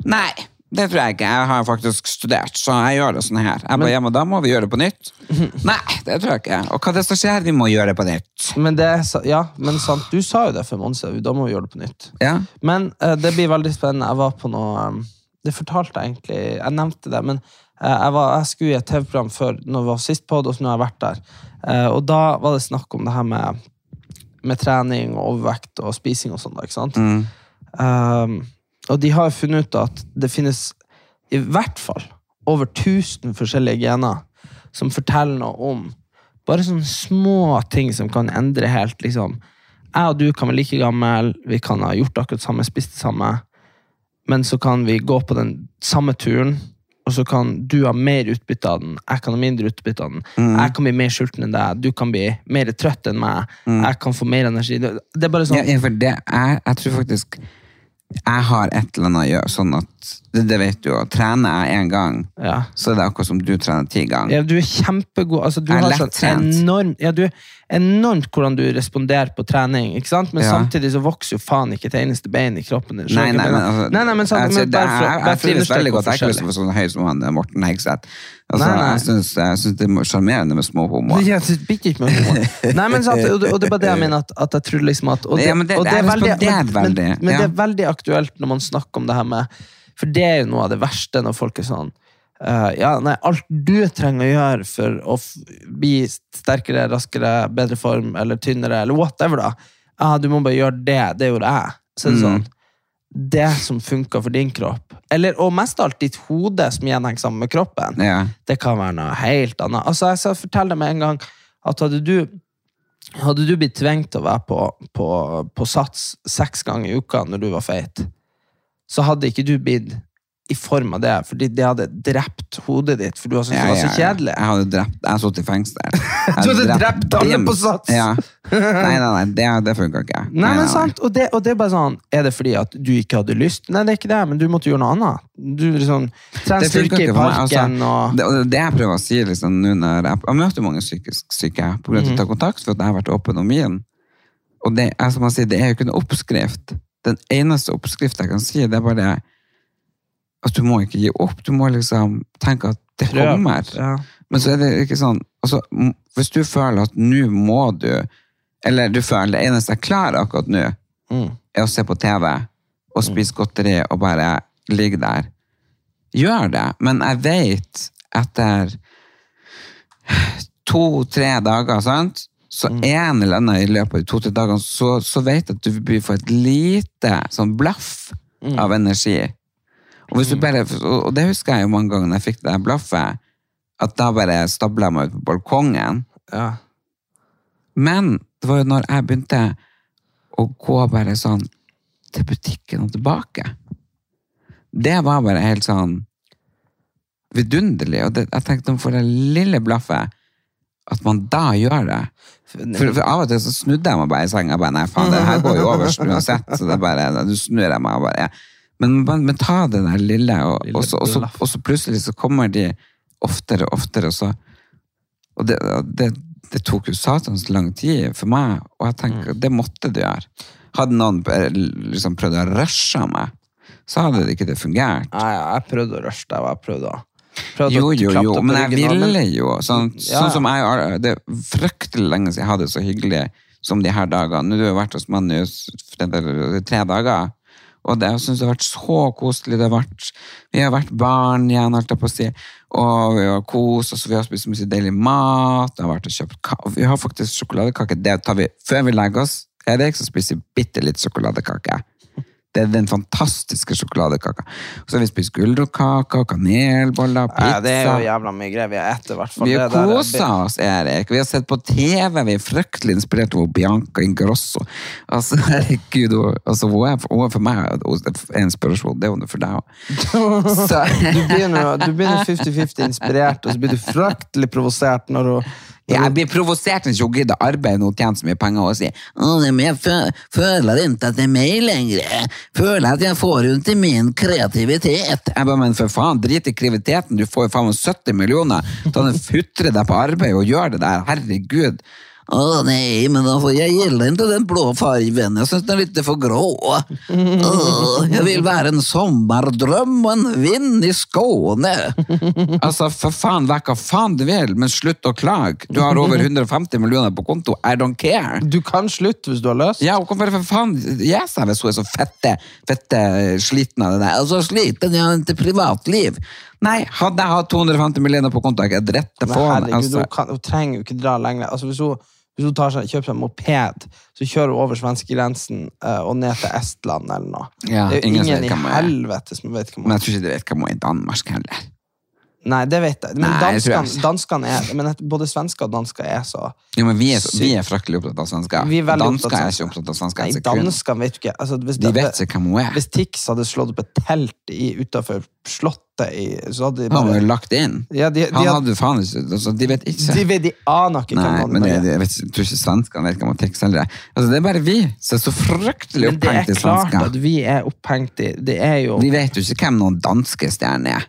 Nei, det tror jeg ikke. Jeg har faktisk studert, så jeg gjør det sånn her. Jeg bare, ja, men da må vi gjøre det på nytt. (laughs) Nei, det tror jeg ikke. Og hva det som skjer, vi må gjøre det på nytt. Men det er, ja, men sant, du sa jo det for en måned siden. Da må vi gjøre det på nytt. Ja, Men uh, det blir veldig spennende. Jeg var på noe um, Det fortalte jeg egentlig Jeg nevnte det, men eh, jeg, var, jeg skulle i et TV-program før når vi var sist på det, og så nå har jeg vært der. Eh, og da var det snakk om det her med, med trening og overvekt og spising og sånn. ikke sant? Um, og de har jo funnet ut at det finnes i hvert fall over 1000 forskjellige gener som forteller noe om bare sånne små ting som kan endre helt. liksom. Jeg og du kan være like gammel, vi kan ha gjort akkurat samme, spist det samme, men så kan vi gå på den samme turen, og så kan du ha mer utbytte av den, jeg kan ha mindre utbytte av den. Jeg kan bli mer sulten enn deg, du kan bli mer trøtt enn meg, jeg kan få mer energi. Det er bare sånn. Ja, for det er, jeg tror faktisk jeg har et eller annet sånn at, det, det vet du å trener jeg en gang, ja. så er det akkurat som du trener ti ganger. Ja, du er kjempegod. Altså, du Jeg har sånn enorm, ja, du er enormt hvordan du responderer på trening, ikke sant? men Ja. samtidig så vokser jo faen ikke et eneste bein i kroppen din. Nei, nei, men, jeg altså, nei, nei, men, sant, altså, men bare for, jeg, jeg, bare for å trives veldig godt. Jeg er ikke sånn høy som han Morten Hegseth. Altså, Nei, nei. Jeg syns jeg syns det er sjarmerende med små homoer. Ja, det bitte ikke med. Nei, men sant, og, og det er bare det jeg (laughs) mener, at, at jeg tror liksom at og det, Ja, men det- og det er veldig, men, men, men det er veldig aktuelt når man snakker om det her med For det er jo noe av det verste når folk er sånn uh, ja, nei, Alt du trenger å gjøre for å bli sterkere, raskere, bedre form eller tynnere, eller whatever, da. Ja, du må bare gjøre det. Det gjorde jeg. Så er det Mm. sånn Det som funker for din kropp, eller, og mest av alt ditt hode som igjen henger sammen med kroppen, Ja. det kan være noe helt annet. Altså, jeg skal fortelle deg med en gang at hadde du hadde du blitt tvunget til å være på, på, på sats seks ganger i uka når du var feit, så hadde ikke du blitt i form av det, fordi det hadde drept hodet ditt, for du har syntes det var så kjedelig. Jeg hadde drept Jeg hadde sittet i fengsel. (laughs) Du hadde drept alle på sats! Ja. Nei, nei, nei, det, det funka ikke. Nei, men sant, og det, og det er bare sånn Er det fordi at du ikke hadde lyst? Nei, det er ikke det, men du måtte gjøre noe annet. Du liksom Tren Det funker styrke i parken Altså, og det, det jeg prøver å si liksom, nå når jeg, jeg møter mange psykisk syke på grunn av Mhm. å ta kontakt for at jeg har vært åpen om min. Og det, som man sier, det er jo ikke noe oppskrift. Den eneste oppskriften jeg kan si, det er bare at du må ikke gi opp. Du må liksom tenke at det kommer. Ja. Men så er det ikke sånn altså, Hvis du føler at nå må du Eller du føler det eneste jeg klarer akkurat nå, Mm. er å se på TV og spise godteri og bare ligge der. Gjør det. Men jeg vet etter to-tre dager, sant? Så en eller annen i løpet av de to-tre dagene, så, så vet at du vil få et lite sånn blaff av energi. Og, du bare, og det husker jeg jo mange ganger når jeg fikk det blaffet, at da bare stabla jeg meg ut på balkongen. Ja. Men det var jo når jeg begynte å gå bare sånn til butikken og tilbake. Det var bare helt sånn vidunderlig. Og det, jeg tenkte om for det lille blaffet, at man da gjør det. For, for av og til så snudde jeg meg bare i senga. Bare, nei, faen, det her går jo over uansett. Så det er bare, du snur jeg meg og bare, ja. Men, men, men ta det der lille, og, Lille og, så, og, så, og så plutselig så kommer de oftere og oftere, og så Og det, det, det tok jo satans lang tid for meg, og jeg tenker det måtte det gjøre. Hadde noen eh, liksom prøvd å rushe meg, så hadde det ikke det fungert. Nei, jeg prøvde å rushe deg, og jeg prøvde å Jo, jo, jo, men jeg ville jo. Sånn, Ja, sånn som jeg, Det er fryktelig lenge siden jeg hadde det så hyggelig som de her dagene. Nå har du vært hos Manus i tre dager. Og det, jeg syns det har vært så koselig. Det har vært, vi har vært barn igjen, holdt jeg på å si. Og vi har kost oss, vi har spist mye deilig mat. Det har vært og kjøpt Vi har faktisk sjokoladekake. Det tar vi før vi legger oss. Erik, så spiser vi bitte litt sjokoladekake. Det er den fantastiske sjokoladekaka. Så har vi spist gulrotkake kanelboller, pizza. Ja, det er jo jævla mye greier vi har etter, i hvert fall. Vi har kosa oss, Erik. Vi har sett på TV. Vi er fryktelig inspirert av Bianca Ingrosso. Altså, herregud, altså, hun, er, hun er for meg er en inspirasjon. Det er hun for deg òg. (laughs) Du begynner 50-50 inspirert, og så blir du fryktelig provosert når hun Jeg blir provosert når hun gidder arbeide og tjene så mye penger og sier «Åh, men jeg føler ikke at det er meg lenger. Føler at jeg får ikke min kreativitet. Jeg bare, men for faen, drit i kreativiteten. Du får jo faen meg 70 millioner. Ta den futre deg på arbeid og gjør det der. Herregud. Å nei, men altså, jeg gjelder ikke den blå fargen. Jeg syns den er litt for grå. Åh, jeg vil være en sommerdrøm og en vind i Skåne. Altså, for faen, vær hva faen du vil, men slutt å klage. Du har over 150 millioner på konto. I don't care. Du kan slutte hvis du har lyst. Ja, og kan for faen gi jeg hvis hun er så fette, fette sliten av det der. Altså, sliten, jeg har ikke privatliv. Nei, hadde jeg hatt 250 millioner på konto, jeg hadde rett til Men få herregud, altså. hun, kan, hun trenger jo ikke dra lenger. Altså, hvis hun, hvis hun tar seg, kjøper seg en moped, så kjører hun over svenskegrensen uh, og ned til Estland eller noe. Ja, det er jo ingen ingen, i helvete som vet hun Men er. jeg tror ikke de vet hva hun er i Danmark heller. Nei, det vet jeg. Men danskene, danskene er Men både svensker og dansker er så Jo, men vi er, vi er fryktelig opptatt av svensker. Vi er Dansker er ikke svensker. opptatt av svensker. Nei, et danskene vet ikke altså, hvis, De vet ikke hvem hun er. Hvis Tix hadde slått opp et telt utafor Slottet, i, så hadde de Han var jo lagt inn. ja, de, de, Han hadde- hadde faen ikke altså, De vet ikke. de, vet- de aner ikke Nei, hvem han er. jeg, vet, tror ikke svenskene vet hvem Tix heller er. Altså, det er bare vi som er så fryktelig Men det er klart at vi er opphengt i Det er jo Vi vet jo ikke hvem noen danske stjerner er.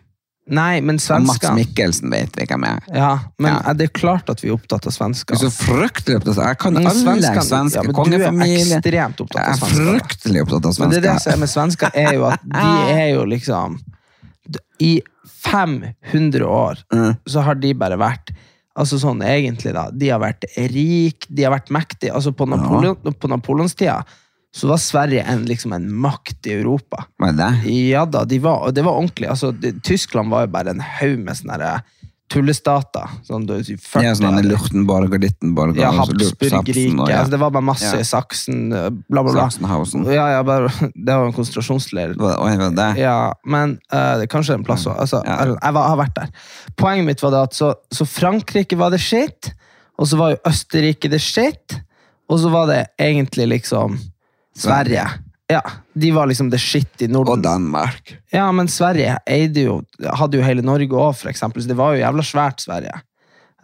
Nei, men Mats Mikkelsen vet vi hvem er. Ja, men Ja. det er klart at vi er opptatt av Du svensker. er så fryktelig opptatt av Jeg kan alle svensker. svenske ja, kongefamilie. Du er ekstremt opptatt av svensker. svensker. er fryktelig opptatt av svensker. Men det er det som er med svensker, er jo at de (laughs) er jo liksom I 500 år Mm. så har de bare vært Altså sånn egentlig, da. De har vært rik, de har vært mektige. Altså på, Napoleon, på Napoleonstida så var Sverige en, liksom en makt i Europa. Var det? Ja da, de var, og det var ordentlig. Altså, de, Tyskland var jo bare en haug med sånne der tullestater. Sånn, du, 40 Ja, sånn av. Luchtenborg og Dittenborg Ja, Habsburg-riket. ja. Altså, det var bare masse Ja. i Saksen, bla, bla, bla. Sachsenhausen. Ja, ja, bare, (laughs) det var en konsentrasjonsleir. Oi, var det? Ja, men uh, det er kanskje en plass også. Altså, Ja. jeg, jeg har vært der. Poenget mitt var det at så, så Frankrike var det shit, og så var jo Østerrike det shit, og så var det egentlig liksom Sverige. Ja, De var liksom det shit i Norden. Og Danmark. Ja, men Sverige jo, hadde jo hele Norge òg, for eksempel, så det var jo jævla svært, Sverige.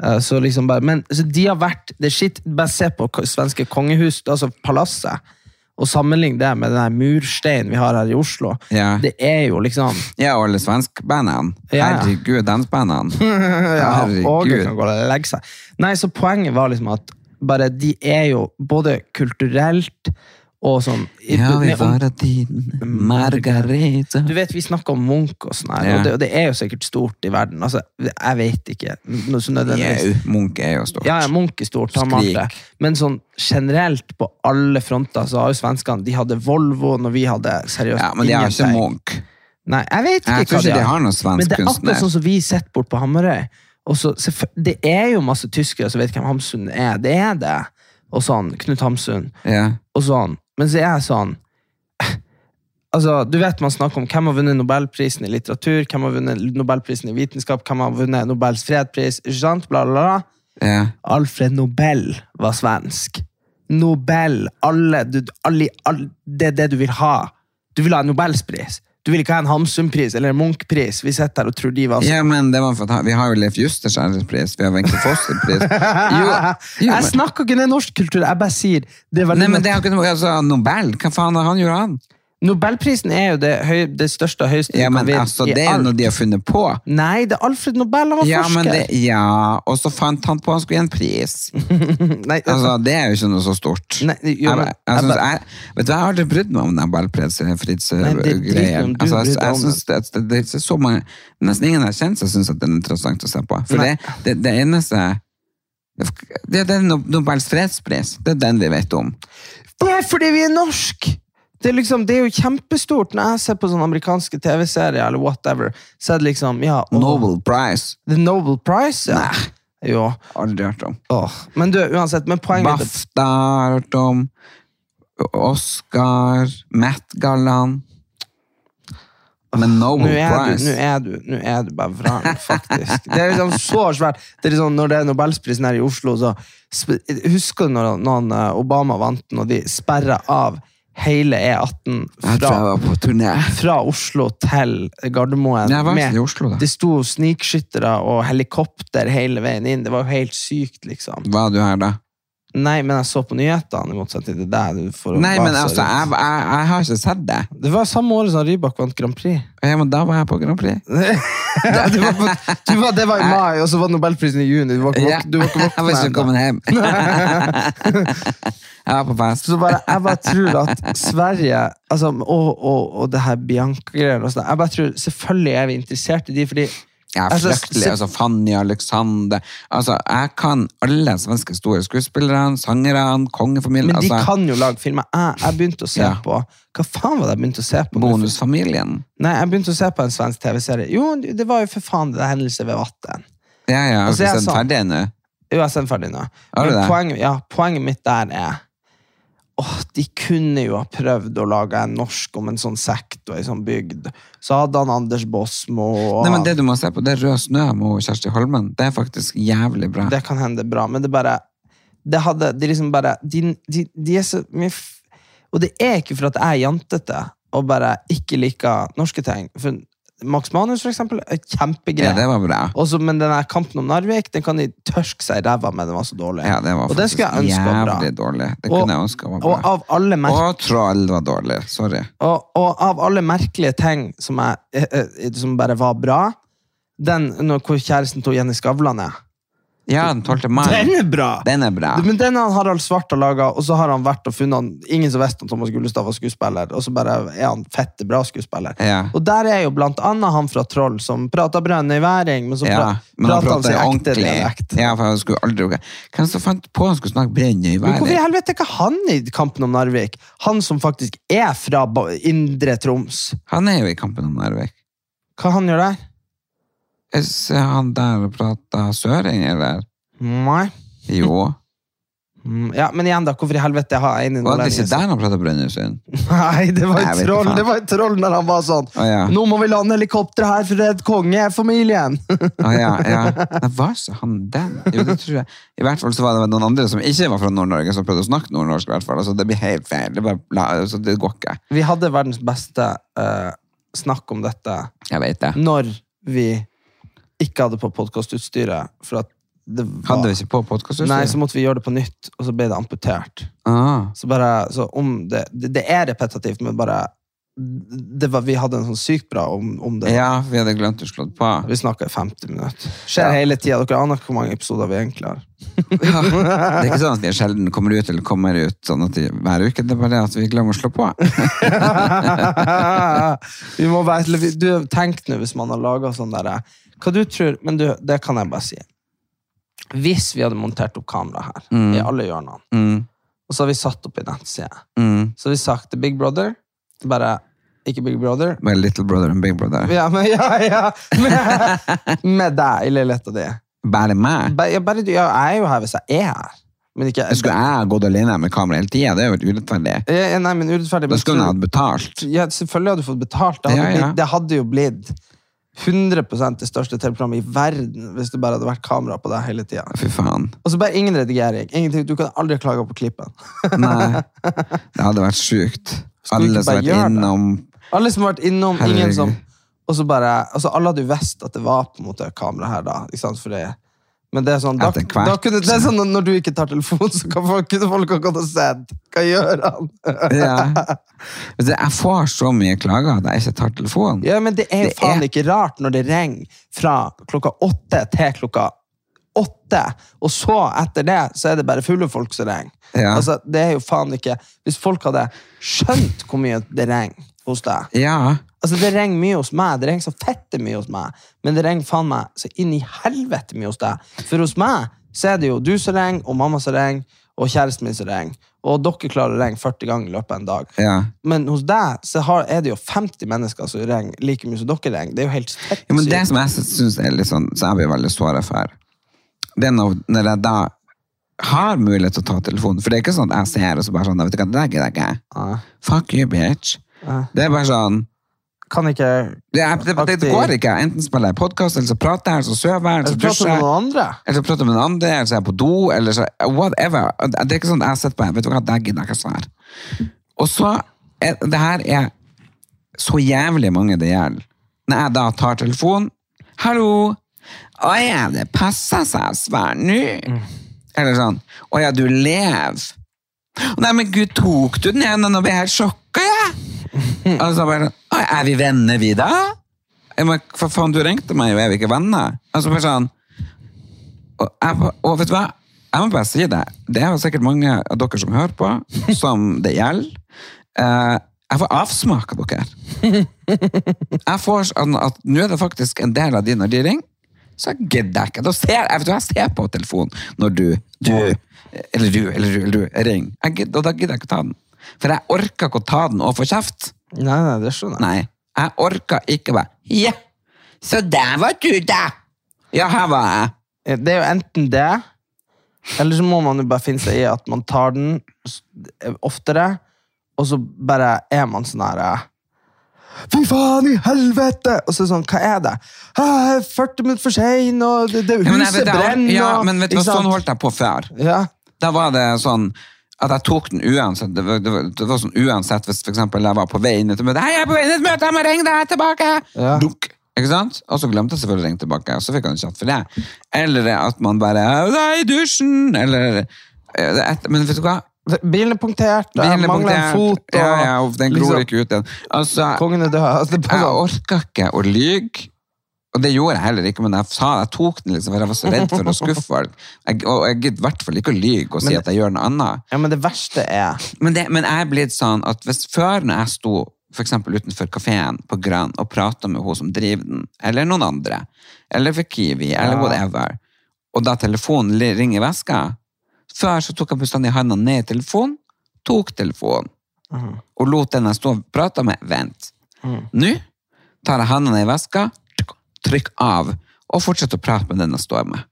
Eh, Så liksom bare, men så de har vært det shit, Bare se på svenske kongehus, altså palasset, og sammenlign det med den mursteinen vi har her i Oslo. Ja. Det er jo liksom Ja, og alle svenskbandene. Ja. Herregud, dansbandene. (laughs) ja. Åge kan gå og legge seg. Nei, så poenget var liksom at bare de er jo både kulturelt og sånn Ja, vi om- din Margareta. Du vet, Vi snakker om Munch og sånn, her, Ja. og, det, og det er jo sikkert stort i verden. Altså, Jeg vet ikke. Noe så. Jau, Munch er jo stort. Ja, ja, Munch er stort, han malte. Men sånn generelt på alle fronter så har jo svenskene De hadde Volvo når vi hadde seriøst Ja, men de har ikke. Munch. Nei, jeg vet ikke Jeg hva ikke de har noen svensk Men det er akkurat sånn som vi sitter bort på Hamarøy. Så, det er jo masse tyskere som vet hvem Hamsun er. Det er det. Og sånn, Knut Hamsun. Ja. Og sånn. Men så er jeg sånn (laughs) Altså, du vet Man snakker om hvem har vunnet Nobelprisen i litteratur, hvem har vunnet Nobelprisen i vitenskap, hvem har vunnet Nobels fredspris. Bla, bla, bla. ja. Alfred Nobel var svensk. Nobel. Alle, du, alle, alle, det er det du vil ha. Du vil ha en Nobelspris. Du vil ikke ha en Hamsun-pris eller en Munch-pris. Vi sitter her og tror de var sånn. ja, men det var for at vi har jo Leif Justers ærespris, vi har Wenche Foster-pris. (laughs) Jeg snakker ikke ned norsk kultur, jeg bare sier det er veldig nei, men det har ikke noe, altså, Nobel, hva faen har han gjort han? Nobelprisen er jo det, høy, det største og høyeste Ja, men altså, det er jo noe de har funnet på. Nei, det er Alfred Nobel, han var Ja, men forsker. det, ja, og så fant han på han skulle gi en pris. (laughs) Nei, Altså, det er jo ikke noe så stort. Nei, jo, men- jeg, jeg, synes, jeg, vet du, jeg har aldri brydd meg om Nobelpris Nei, det driter Fritz-greien. om du Altså, jeg, jeg synes det, det, det er så mange Nesten ingen jeg kjenner syns det er interessant å se på. For det, det, det eneste det, er No- Nobels fredspris. Det er den vi vet om. Det er fordi vi er norsk! Det er, liksom, det er jo kjempestort når jeg ser på sånne amerikanske TV-serier eller whatever. Så er det liksom, ja, Og, Nobel Prize. The Nobel Prize? Ja. Jo. Aldri hørt om. Åh. Men du, uansett, men poenget BAFTA har hørt om. Oscar. Met-gallaen. Men Nobel du, Prize nå, er du, nå er du bare vrang, faktisk. Det er liksom så svært. Det er liksom, når det er Nobelsprisen her i Oslo, så Husker du når noen eh, Obama vant den, og de sperra av hele E18 Jeg tror jeg fra, var på turné. fra Oslo til Gardermoen? Med- Oslo. Det sto snikskyttere og helikopter hele veien inn. Det var jo helt sykt, liksom. Var du her da? Nei, men jeg så på nyhetene, i motsetning til deg. du Nei, men altså, jeg, jeg, jeg har ikke sett det. Det var samme året som Rybak vant Grand Prix. Ja, men da var jeg på Grand Prix. (laughs) Du var på, du var, det var i mai, og så var Nobelprisen i juni. Du var ikke, våk- du var ikke (laughs) Jeg var ikke kommet hjem. (laughs) jeg var på fest. Så bare, jeg bare tror at Sverige altså, og, og, og det her Bianca-greiene sånn, Jeg bare tror, Selvfølgelig er vi interessert i de, fordi Jeg er Altså, fryktelig. Altså, Fanny Alexander altså, Jeg kan alle svenske store skuespillerne, sangerne, kongefamilien. Men de Altså, kan jo lage filmer. Jeg, jeg begynte å se Ja. på Hva faen var det jeg begynte å se på? Bonusfamilien. Nei, jeg begynte å se på en svensk TV-serie. Jo, det var jo for faen det Hendelse ved vatten. Ja, ja, har du sendt sett ferdig ennå. Jo, jeg har sendt ferdig nå. Men poenget, ja, poenget mitt der er Åh, De kunne jo ha prøvd å lage en norsk om en sånn sekt og ei sånn bygd. Så hadde han Anders Bosmo og Nei, men Det du må se på, det er Rød snø med Kjersti Holmen. Det er faktisk jævlig bra. Det kan hende bra, men det bare Det hadde De liksom bare De, de, de er så mye Og det er ikke for at jeg er jantete og bare ikke liker norske ting. For Max Manus, for eksempel, kjempegreier kjempegreie. Ja, det var bra. Også, men den kampen om Narvik den kan de tørke seg i ræva med. Den var så dårlig. Ja, det var og det skulle jeg ønske var bra. dårlig. Det Og- kunne jeg ønske var Og av alle merke... Og Troll var dårlig. Sorry. Og, og av alle merkelige ting som, er, eh, eh, som bare var bra Den når hvor kjæresten til Jenny Skavlan er. Ja, den 12. mai. Den er bra! Den er bra. Men den har Harald Svart har laga, og så har han vært og funnet han, Ingen som visste om Thomas Gullestad var skuespiller, og så bare er han fette bra skuespiller. Ja. Og der er jo blant annet han fra Troll som prater væring. men så Ja, men prater han seg ekte dialekt. Ja, for han skulle aldri Hvem som fant på han skulle snakke brønn i væring? hvorfor i helvete er ikke han i Kampen om Narvik? Han som faktisk er fra Indre Troms. Han er jo i Kampen om Narvik. Hva han gjør der? Jeg ser han der og prater søring, eller? Nei. Jo. Mm, Ja, men igjen da, hvorfor i helvete har jeg en Var det ikke der han prater Brønnøysund? Nei, det var et troll. Det var et troll når han var sånn Å ja. Nå må vi lande helikopter her for å redde kongefamilien! Å ja, ja. Nei, var ikke han den? Jo, det tror jeg. I hvert fall så var det noen andre som ikke var fra Nord-Norge, som prøvde å snakke nordnorsk. i hvert fall. Altså, det blir helt feil. Det, bare, altså, det går ikke. Vi hadde verdens beste uh, snakk om dette Jeg vet det. når vi ikke hadde på podkastutstyret. For at det var Hadde vi ikke på podkastutstyr? Nei, så måtte vi gjøre det på nytt, og så ble det amputert. ah. Så bare, så om det, det, det er repetitivt, men bare det var, Vi hadde en sånn sykt bra om, om det. Ja, vi hadde glemt å slå på. Vi snakka i 50 minutter. Skjer Ja. hele tida. Dere aner hvor mange episoder vi egentlig har. (laughs) Ja. Det er ikke sånn at vi sjelden kommer ut eller kommer ut sånn at de, hver uke. Det er bare det at vi glemmer å slå på. (laughs) vi må være, du, Tenk nå hvis man har laga sånn derre Hva du tror Men du, det kan jeg bare si. Hvis vi hadde montert opp kamera her, Mm. i alle hjørnene, Mm. og så har vi satt opp i nettside, Mm. så har vi sagt til Big Brother Bare ikke Big Brother. Bare Little Brother and Big Brother. Ja, men, ja, ja. Med, (laughs) med deg i leiligheta di. Bare meg? Bare, ja, bare, ja, jeg er jo her hvis jeg er her. Men ikke Skulle jeg gått alene med kamera hele tida? Det er jo urettferdig. Ja, Nei, men urettferdig. Da skulle jeg hatt betalt. Ja, selvfølgelig hadde du fått betalt. Det hadde, Ja, ja. Blitt, det hadde jo blitt 100% det største TV-programmet i verden hvis det bare hadde vært kamera på deg hele tida. Og så bare ingen redigering. Ingenting. Du kan aldri klage på klippen. Nei. (laughs) Det hadde vært sjukt. Alle som har vært innom Alle som har vært innom, Herregud. ingen som Og så bare altså Alle hadde jo visst at det var på en måte kamera her, da. Ikke sant? For det, Men det er sånn, da, da kunne, det er sånn når du ikke tar telefonen, så kan folk, kunne folk ha gått og sett. Hva gjør han? Ja. Jeg får så mye klager at jeg ikke tar telefonen. Ja, men det er jo Det faen er- ikke rart når det ringer fra klokka åtte til klokka åtte, og så etter det så er det bare fulle folk som ringer. Ja. Altså, det er jo faen ikke Hvis folk hadde skjønt hvor mye det ringer hos deg Ja. Altså, Det ringer mye hos meg, det ringer så fette mye hos meg, men det ringer faen meg så inn i helvete mye hos deg. For hos meg så er det jo du som ringer, og mamma som ringer, og kjæresten min som ringer. Og dere klarer å ringe 40 ganger i løpet av en dag. ja. Men hos deg så har, er det jo 50 mennesker som ringer like mye som dere ringer. Det er jo helt fett Ja, men det som jeg syns er litt sånn, så er vi veldig såra for, det er når jeg da har mulighet til å ta telefonen. For det er ikke sånn at jeg ser og så bare sånn Vet du hva, det der gidder jeg ikke. Fuck you, bitch. Ja. Det er bare sånn Kan ikke Det, er, det, det, det går ikke. Enten spiller jeg podkast, eller så prater jeg, eller så sover jeg, eller så dusjer med jeg. Eller så prater jeg med noen andre, eller så er jeg på do, eller så whatever. Det er ikke sånn jeg sitter på Vet du hva, det gidder jeg ikke å svare. Og så er, Det her er så jævlig mange det gjelder. Når jeg da tar telefonen Hallo! Å ja, det passer seg å svare nå. Eller sånn. Å ja, du lever. Nei, men gud, tok du den igjen? Nå ble jeg helt sjokka, jeg. Og så bare er vi venner, vi, da? Må, for faen, du ringte meg jo, er vi ikke venner? så bare sånn og, jeg, og vet du hva? Jeg må bare si det. Det er jo sikkert mange av dere som hører på, som det gjelder. Eh, jeg får avsmak av dere. Jeg får sånn at nå er det faktisk en del av din når de ringer, så gidder jeg ikke. Da ser jeg, jeg ser på telefonen når du, du eller du, eller du, eller du ringer. Og da gidder jeg ikke ta den. For jeg orka ikke å ta den og få kjeft. Nei, nei, det skjønner jeg. Nei, jeg orka ikke bare Ja, så der var du, da! Ja, her var jeg. Det er jo enten det, eller så må man jo bare finne seg i at man tar den oftere, og så bare er man sånn her eh, Fy faen i helvete! Og så sånn, hva er det? Hæ, er 40 minutter for sein, og det, det Ja, men, jeg huset vet, jeg, brenner. ja, men vet du hva, sånn holdt jeg på før. Ja. Da var det sånn at jeg tok den uansett. Det var, det var, det var sånn uansett hvis for eksempel jeg var på vei inn i et møte. Hei, jeg er på vei inn i et møte, jeg må ringe deg tilbake! Ja. Dunk. Ikke sant? Og så glemte jeg selvfølgelig å ringe tilbake, og så fikk han chat for det. Eller at man bare i dusjen! Eller eh, det et, Men vet du hva? Bilen er punktert, Bilen er mangler en fot, og ja, ja, og den gror liksom, ikke ut igjen. Altså, kongen er død. Altså, det jeg orker orka ikke å lyge. Og det gjorde jeg heller ikke, men jeg, sa, jeg tok den liksom, for jeg var så redd for å (laughs) skuffe folk. Jeg, og jeg gidder i hvert fall ikke å lyge og si Men- at jeg gjør noe annet. Ja, men det verste er Men, det, men jeg er blitt sånn at hvis før når jeg sto eksempel utenfor kafeen på Grønn og prata med hun som driver den, eller noen andre, eller for Kiwi, eller Ja. whatever, og da telefonen ringer i veska Før så tok jeg bestandig handa ned i telefonen, tok telefonen, og lot den jeg sto og prata med, vente. Nå tar jeg handa ned i veska, trykk av, og fortsett å prate med den jeg står med.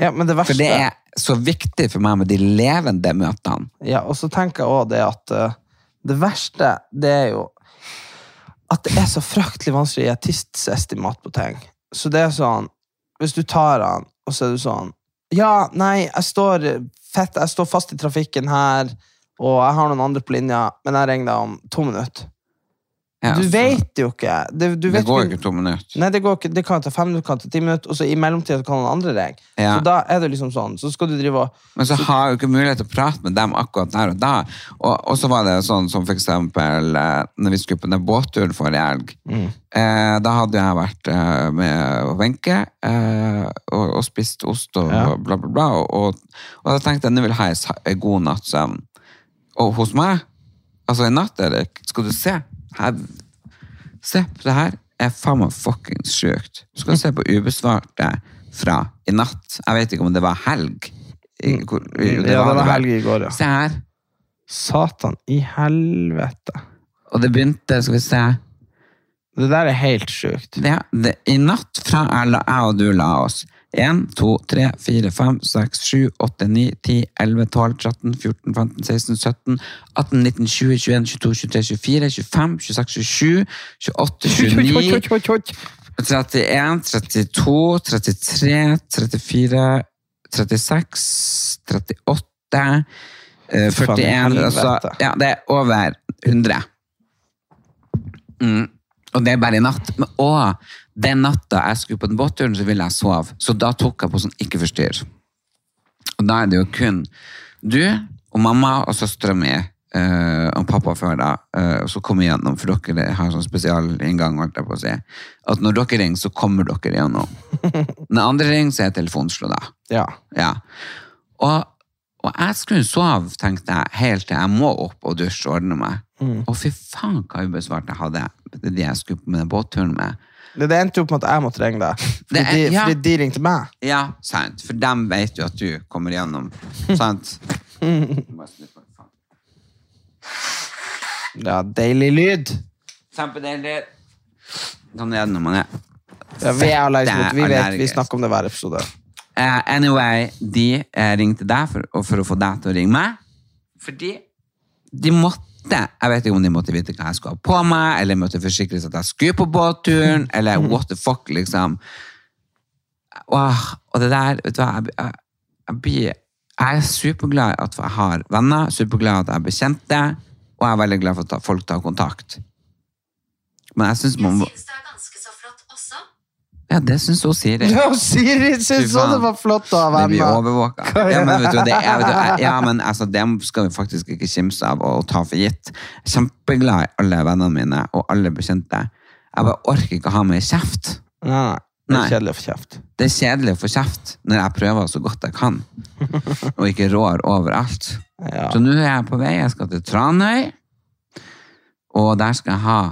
Ja, men det verste For det er så viktig for meg med de levende møtene. Ja, og så tenker jeg også det at uh, det verste, det er jo at det er så fryktelig vanskelig å gi tidsestimat på ting. Så det er sånn, hvis du tar han, og så er du sånn, ja, nei, jeg står, fett, jeg står fast i trafikken her, og jeg har noen andre på linja, men jeg ringer deg om to minutter. Ja, Du vet jo ikke. Det, du Det går ikke- ikke to minutter. Nei, det går ikke. Det kan ta fem minutter, kan ta ti minutter, og så i mellomtida kan noen andre ringe. Ja. Så da er det liksom sånn, så skal du drive og Men så har jeg jo ikke mulighet til å prate med dem akkurat der og da. Og, og så var det sånn som for eksempel eh, når vi skulle på den båtturen forrige helg. Eh, da hadde jeg vært eh, med Wenche eh, og, og spist ost og Ja. bla, bla, bla. Og, og, da tenkte jeg nå vil jeg ha en en god natts søvn. Og hos meg, altså i natt, Erik, skal du se her, Se på det her. er faen meg fuckings sjukt. Du skal se på ubesvarte fra i natt. Jeg vet ikke om det var helg. I, hvor, det Mm. Ja, det var helg i går, ja. Se her. Satan i helvete. Og det begynte, skal vi se Det der er helt sjukt. det, det, I natt fra jeg og du la oss 1, 2, 3, 4, 5, 6, 7, 8, 9, 10, 11, 12, 13, 14, 15, 16, 17, 18, 19, 20, 21, 22, 23, 24, 25, 26, 27, 28, 29, 31, 32, 33, 34, 36, 38, eh, 41 altså. Ja, det er over 100. Mm. Og det er bare i natt. Men, å, Den natta jeg skulle på den båtturen, så ville jeg sove. Så da tok jeg på sånn ikke forstyrr. Og da er det jo kun du og mamma og søstera mi eh, og pappa før da, eh, og så kommer igjennom, for dere har sånn spesialinngang, holdt jeg på å si. At når dere ringer, så kommer dere igjennom. (laughs) Når andre ringer, så er telefonen slått av. Ja. Ja. Og, og jeg skulle sove, tenkte jeg, helt til jeg må opp og dusje og ordne meg. Og fy faen hva ubesvart jeg hadde det de jeg skulle på med den båtturen med. Det, det endte jo på med at jeg måtte ringe deg. (laughs) Fordi, er- de, ja. fordi de ringte meg. Ja, sant. For dem vet jo at du kommer igjennom. Sant? (laughs) Ja, deilig lyd. Kjempedeilig. Sånn er det når man er Ja, vi er allergiske mot Vi vet, vi snakker om det hver episode. Uh, anyway, de eh, ringte deg for, for å få deg til å ringe meg. Fordi de måtte Jeg vet ikke om de måtte vite hva jeg skulle ha på meg, eller måtte forsikre seg at jeg skulle på båtturen, eller what the fuck, liksom. Og, og det der, vet du hva, jeg, jeg, jeg, blir, jeg er superglad at jeg har venner, superglad at jeg er bekjente, og jeg er veldig glad for at folk tar kontakt. Men jeg synes man må... det er ganske så flott også. Ja, det synes også Siri. Ja, Siri syns også det var flott ha Det blir overvåka. Ja, men vet du, det, er, vet du, ja, men altså, det skal vi faktisk ikke kimse av og ta for gitt. Kjempeglad i alle vennene mine og alle bekjente. Jeg bare orker ikke å ha mer kjeft. Nei, nei. Det er kjedelig å få kjeft. Det er kjedelig å få kjeft når jeg prøver så godt jeg kan, (laughs) og ikke rår overalt. Ja. Så nå er jeg på vei. Jeg skal til Tranøy, og der skal jeg ha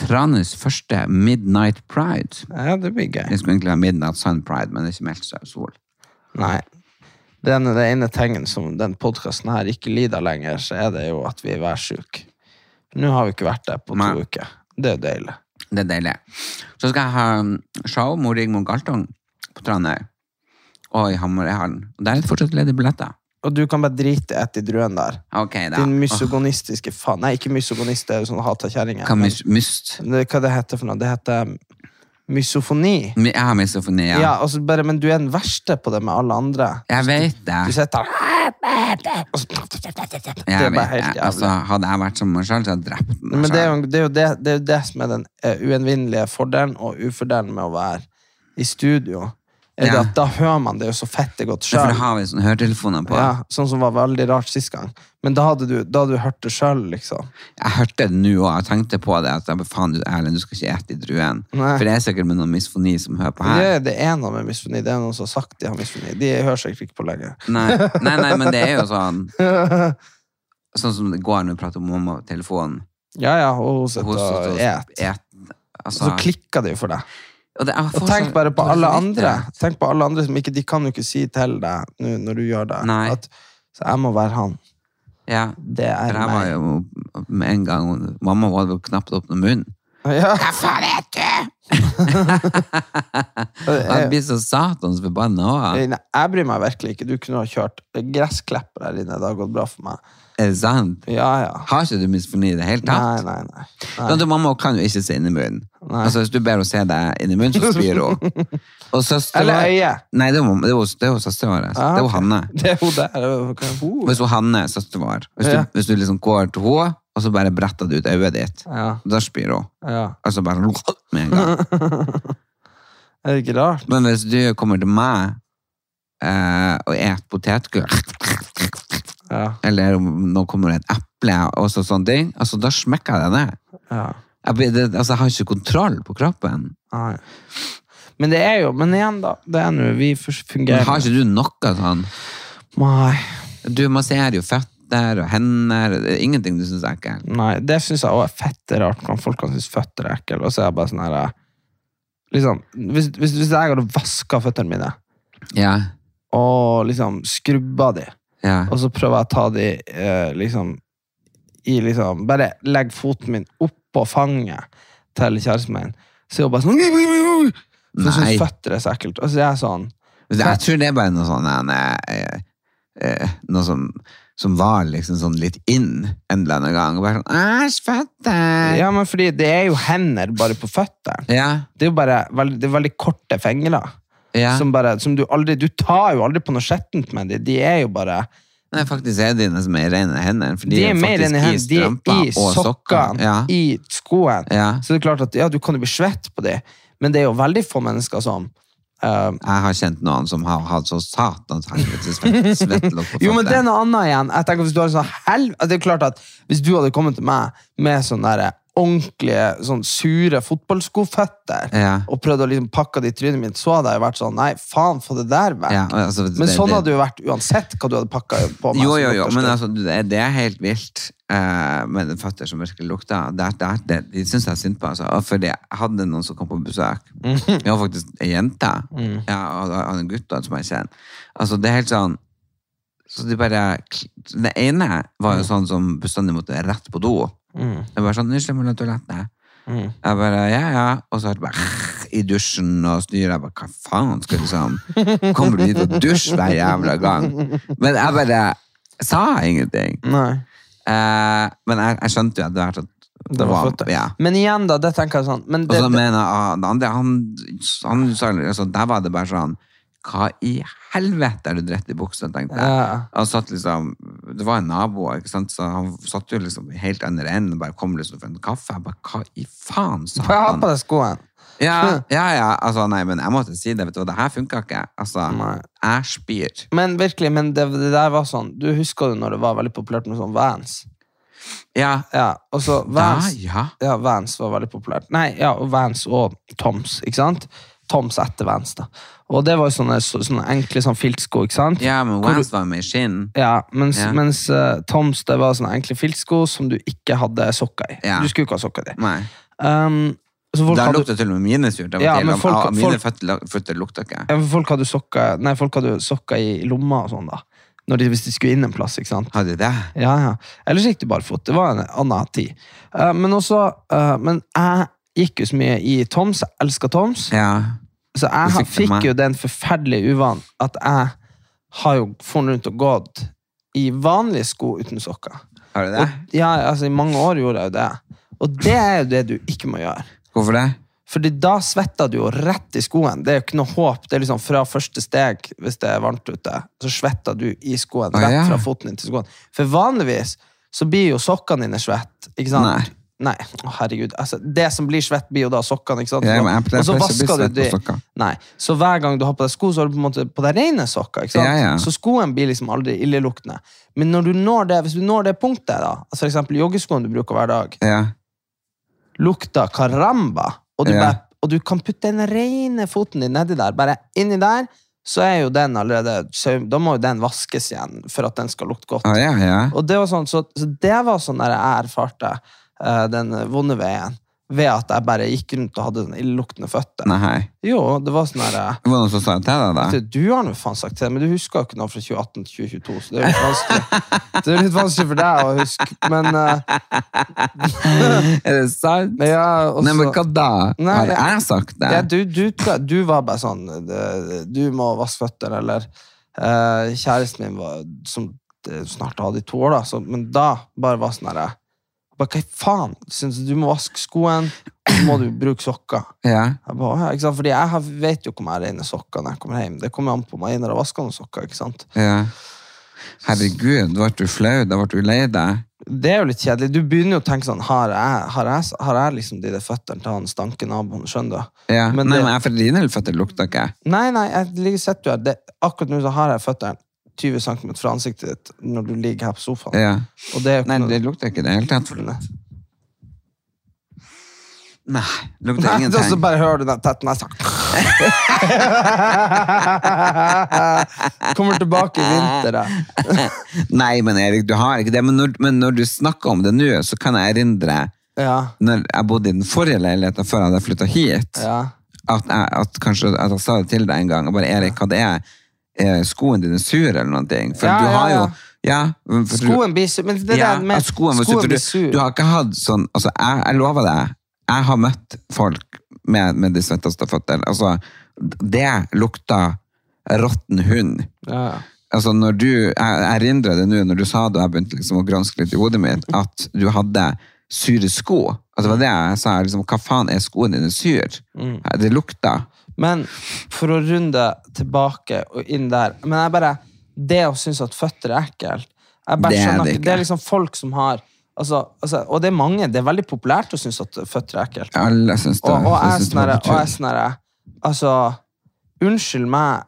Tranøys første Midnight Pride. ja, det blir gøy. Det skulle egentlig være Midnight Sun Pride, men det er ikke meldt seg sol. Nei. Det ene, det ene tingen som den podkasten her ikke lider lenger, så er det jo at vi er værsjuke. Nå har vi ikke vært der på to Nei. uker. Det er jo deilig. Det er deilig. Så skal jeg ha um, show med Rigmor Galtung på Tranøy. Og i Hamarøyhallen. Og der er det fortsatt ledige billetter. Og du kan bare drite i ett i druen der. Ok, da. Din mysogonistiske oh. faen. Nei, ikke mysogonist, det er jo sånn hata kjerringer. Hva mis myst? Det, hva det heter for noe? Det heter misofoni. Har misofoni, ja. Ja, altså bare, men du er den verste på det med alle andre. Jeg vet Du det. sitter og så- Det er bare helt jævlig. Altså, hadde jeg vært som meg selv, så hadde jeg drept meg Men det er, jo, det, er det, det er jo det som er den uh, uenvinnelige fordelen og ufordelen med å være i studio. Er Ja. at Da hører man det jo så fette godt Det er For sjøl. da har vi sånne høretelefoner på. Ja, sånn som var veldig rart sist gang. Men da hadde du, da hadde du hørt det sjøl, liksom. Jeg hørte det nå, og jeg tenkte på det. At faen, Erlend, du skal ikke ete i druen. Nei. For det er sikkert med noen misfoni som hører på her. Det, det er noe med misfoni. Det er noen som har sagt de har misfoni. De hører sikkert ikke på lenger. Nei, nei, nei, men det er jo sånn (laughs) Sånn som det går når vi prater om mamma på telefonen. Ja, ja, hun sitter og et. et. Og så Altså, klikker det jo for deg. Og, Og tenk bare på alle andre. Tenk på alle andre som ikke De kan jo ikke si til deg nå når du gjør det. Nei. At, så jeg må være han. Ja, Det er meg jeg var jo med en gang Mamma hadde jo knapt åpnet munnen. Ja. Hva faen er du?! (laughs) Han blir så satans forbanna òg. Jeg bryr meg virkelig ikke. Du kunne ha kjørt gressklipper her inne. Det har gått bra for meg. Er det sant? Ja, ja. Har ikke du misfornøyd i det hele Nei, tatt? nei, nei. Sånn at Mamma kan jo ikke se inn i munnen. Nei. Altså, hvis du ber henne se deg inn i munnen, så spyr hun. (laughs) Og søster Eller øyet. Nei, det er jo- det er jo det er vår. Ah, Det er jo ok. Hanne. (laughs) Det er hun der. Det er hun- hun? Hvis hun Hanne er søsteren vår, hvis, Ja. du, hvis du liksom går til henne, og så bare bretter du ut øyet ditt, Ja, da spyr hun. ja. Altså bare med en gang. (laughs) Er det ikke rart? Men hvis du kommer til meg eh, og et potetgull, Ja, eller om nå kommer det et eple og så sånne ting, altså da smekker jeg det ned. ja. Jeg, det, altså, jeg har ikke kontroll på kroppen. Nei. Men det er jo Men igjen, da. Det er nå vi fungerer. Men har ikke du noe sånn? Nei. Du masserer jo føtter og hender, det er ingenting du synes er ekkelt. Nei, det syns jeg òg er fett rart. Kan folk kan synes føtter er ekkelt, Og så er jeg bare sånn her liksom, hvis, hvis, hvis jeg hadde vaska føttene mine Ja, og liksom skrubba de, ja. og så prøver jeg å ta de eh, liksom i liksom Bare legge foten min oppå fanget til kjæresten min, så er hun bare sånn hun syns føtter er så ekkelt. Og så er jeg sånn Jeg tror det er bare noe sånn eh, eh, Noe som, som var liksom sånn litt inn en eller annen gang. Og bare sånn Æsj, føtter! Ja, men fordi det er jo hender bare på føttene. Ja, Det er jo bare veldig, det er veldig korte fingre. Ja. Som bare, som du aldri Du tar jo aldri på noe skjettent med dem. De er jo bare Nei, faktisk er dine som er rene hender. For De er er faktisk i strømper. De er i og sokkene, Ja. i skoene. Ja. Så det er klart at ja, du kan jo bli svett på dem, Men det er jo veldig få mennesker som uh, Jeg har kjent noen som har hatt så satans helvetes svett- (laughs) svettelokk på Jo, men det er noe annet igjen. Jeg tenker hvis du har sånn hel... Det er klart at Hvis du hadde kommet til meg med sånne der ordentlige, sånn sure fotballskoføtter Ja. og prøvde å liksom pakke det i trynet mitt, så hadde jeg vært sånn Nei, faen, få det der vekk. Ja, altså, Men sånn hadde det jo vært uansett hva du hadde pakka på meg. Jo, jo, jo, men altså, det, det er helt vilt uh, med den føtter som virkelig lukta. Det, det, det, de syns jeg er synd på, altså. For jeg hadde noen som kom på besøk. Mhm. Jeg har faktisk ei jente. Mm. Jeg hadde en gutt som jeg kjenner. Altså, det er helt sånn så de bare, Det ene var jo sånn som bestandig måtte rett på do. Mm. Jeg bare sånn, unnskyld, må du toalettet? Mm. Jeg bare, ja, ja. Og så det bare i dusjen og styrer. Jeg bare, hva faen skal du sånn? Kommer du hit og dusjer hver jævla gang? Men jeg bare sa ingenting. Nei. Eh, men jeg, jeg skjønte jo det var at Det var flott. Ja. Men igjen, da, det tenker jeg sånn men Og så mener jeg, ah, det andre, han, han sa altså, Der var det bare sånn Hva i helvete er du dritt i buksa, tenkte jeg. Han satt liksom, det var en nabo, ikke sant? så han satt jo liksom helt andre enden og bare kom liksom for en kaffe. Jeg bare, hva i faen, sa han. jeg ha på deg skoene. Ja, ja, ja, altså nei, men jeg måtte si det, vet du hva, det her funka ikke. Altså, Nei. jeg spyr. Men virkelig, men det, det der var sånn Du husker jo når det var veldig populært med sånn Vans? Ja, Ja, og så da, Vans ja. Ja, Vans var veldig populært. Nei, ja, og Vans og Toms, ikke sant? Toms etter Vans, da. Og det var jo sånne, sånne enkle sånn filtsko, ikke sant? Ja, men Vans var med i skinn. Ja, mens, Ja. mens uh, Toms det var sånne enkle filtsko som du ikke hadde sokker i. Ja. Du skulle ikke ha sokker i. Nei. Um, så hadde, lukta til og med mine surt. Ja, men folk- Ah, mine folk- føtter, lukta ikke. ja, folk hadde sokker Nei, folk hadde sokker i lomma og sånn, da. De, hvis de skulle inn en plass, ikke sant? Hadde de det? Ja, ja. Ellers gikk det barfot. Det var en annen tid. Uh, men også uh, Men jeg gikk jo så mye i Toms. Jeg elska Toms. Ja. Så jeg har- fikk jo den forferdelige uvanen at jeg har jo funnet rundt og gått i vanlige sko uten sokker. Har du det? Og, ja, altså I mange år gjorde jeg jo det. Og det er jo det du ikke må gjøre. Hvorfor det? Fordi da svetter du jo rett i skoen. Det er jo ikke noe håp. Det er liksom fra første steg, hvis det er varmt ute, så svetter du i skoen. Rett fra foten din til skoen. For vanligvis så blir jo sokkene dine svett. Ikke sant? Nei. Nei, å herregud. Altså, det som blir svett, blir jo da sokkene. ikke sant? Ja, men jeg og så vasker du de. Nei, Så hver gang du har på deg sko, så har du på en måte på deg rene sokker. ikke sant? Ja, ja. Så skoen blir liksom aldri illeluktende. Men når du når det, hvis du når det punktet, da, altså for eksempel joggeskoen du bruker hver dag, Ja. lukter karamba, og du, bare, og du kan putte den rene foten din nedi der, bare inni der, så er jo den allerede Da må jo den vaskes igjen for at den skal lukte godt. Ah, ja, ja. Og det var sånn, så, så det var sånn jeg erfarte den vonde veien. Ved at jeg bare gikk rundt og hadde sånne illeluktende føtter. Nei. Jo, det var sånn der eh, Det var noen som sa det til deg, da? du, har nå faen sagt det, men du husker jo ikke noe fra 2018 til 2022, så det er jo litt vanskelig. Det er litt vanskelig for deg å huske, men uh, (laughs) Er det sant? ja, også, Nei, men hva da? Nei, Har jeg sagt det? ja, du, du, du var bare sånn Du må vaske føtter, eller uh, Kjæresten min var som eh, snart hadde i to år, da, så, men da bare var sånn herre bare, Hva faen? Synes du må vaske skoene, så må du bruke sokker. Ja. Jeg bare, ikke sant? Fordi jeg har, vet jo hvor jeg regner sokker når jeg kommer hjem. Det kommer an på om jeg har vaska noen sokker. ikke sant? ja. Herregud, ble du flau? Da ble du lei deg? Det er jo litt kjedelig. Du begynner jo å tenke sånn Har jeg, har jeg, har jeg liksom de der føttene til han stanke naboen? Skjønner du? Ja. Men Nei, det- men jeg for dine føtter lukter ikke. Nei, nei, jeg ligger sitter jo her. Akkurat nå så har jeg føttene 20 cm fra ansiktet ditt når du ligger her på sofaen. Ja. Det Nei, noe- det lukter ikke i det hele tatt. Nei. Nei, det lukter Nei, og (laughs) så bare hører du den tett nesa. (laughs) Kommer tilbake i vinter. da. (laughs) Nei, men Erik, du har ikke det. Men når, men når du snakker om det nå, så kan jeg erindre Ja, når jeg bodde i den forrige leiligheten før jeg hadde flytta hit, ja. at, jeg, at kanskje at jeg sa det til deg en gang. og bare, Erik, hva det er? Er skoene dine sur, eller noe? For Ja, du har jo ja. Skoen blir sur. Men det ja, der med skoen, skoen, sur, du, sur. du har ikke hatt sånn altså, jeg, jeg lover deg, jeg har møtt folk med, med de svetteste føttene. Altså, det lukta råtten hund. Ja. Altså, når du, jeg erindrer det nå, når du sa det, og jeg begynte liksom å granske litt i hodet mitt, at du hadde sure sko. Altså, det var det jeg sa, liksom, hva faen er skoene dine sur? Mm. Det lukta. Men for å runde tilbake og inn der Men jeg bare Det å synes at føtter er ekkelt jeg bare Det er det ikke. Det er liksom folk som har Altså, altså, og det er mange, det er veldig populært å synes at føtter er ekkelt. Alle synes det. Og, og jeg er sånn herre- er sånn Altså, unnskyld meg,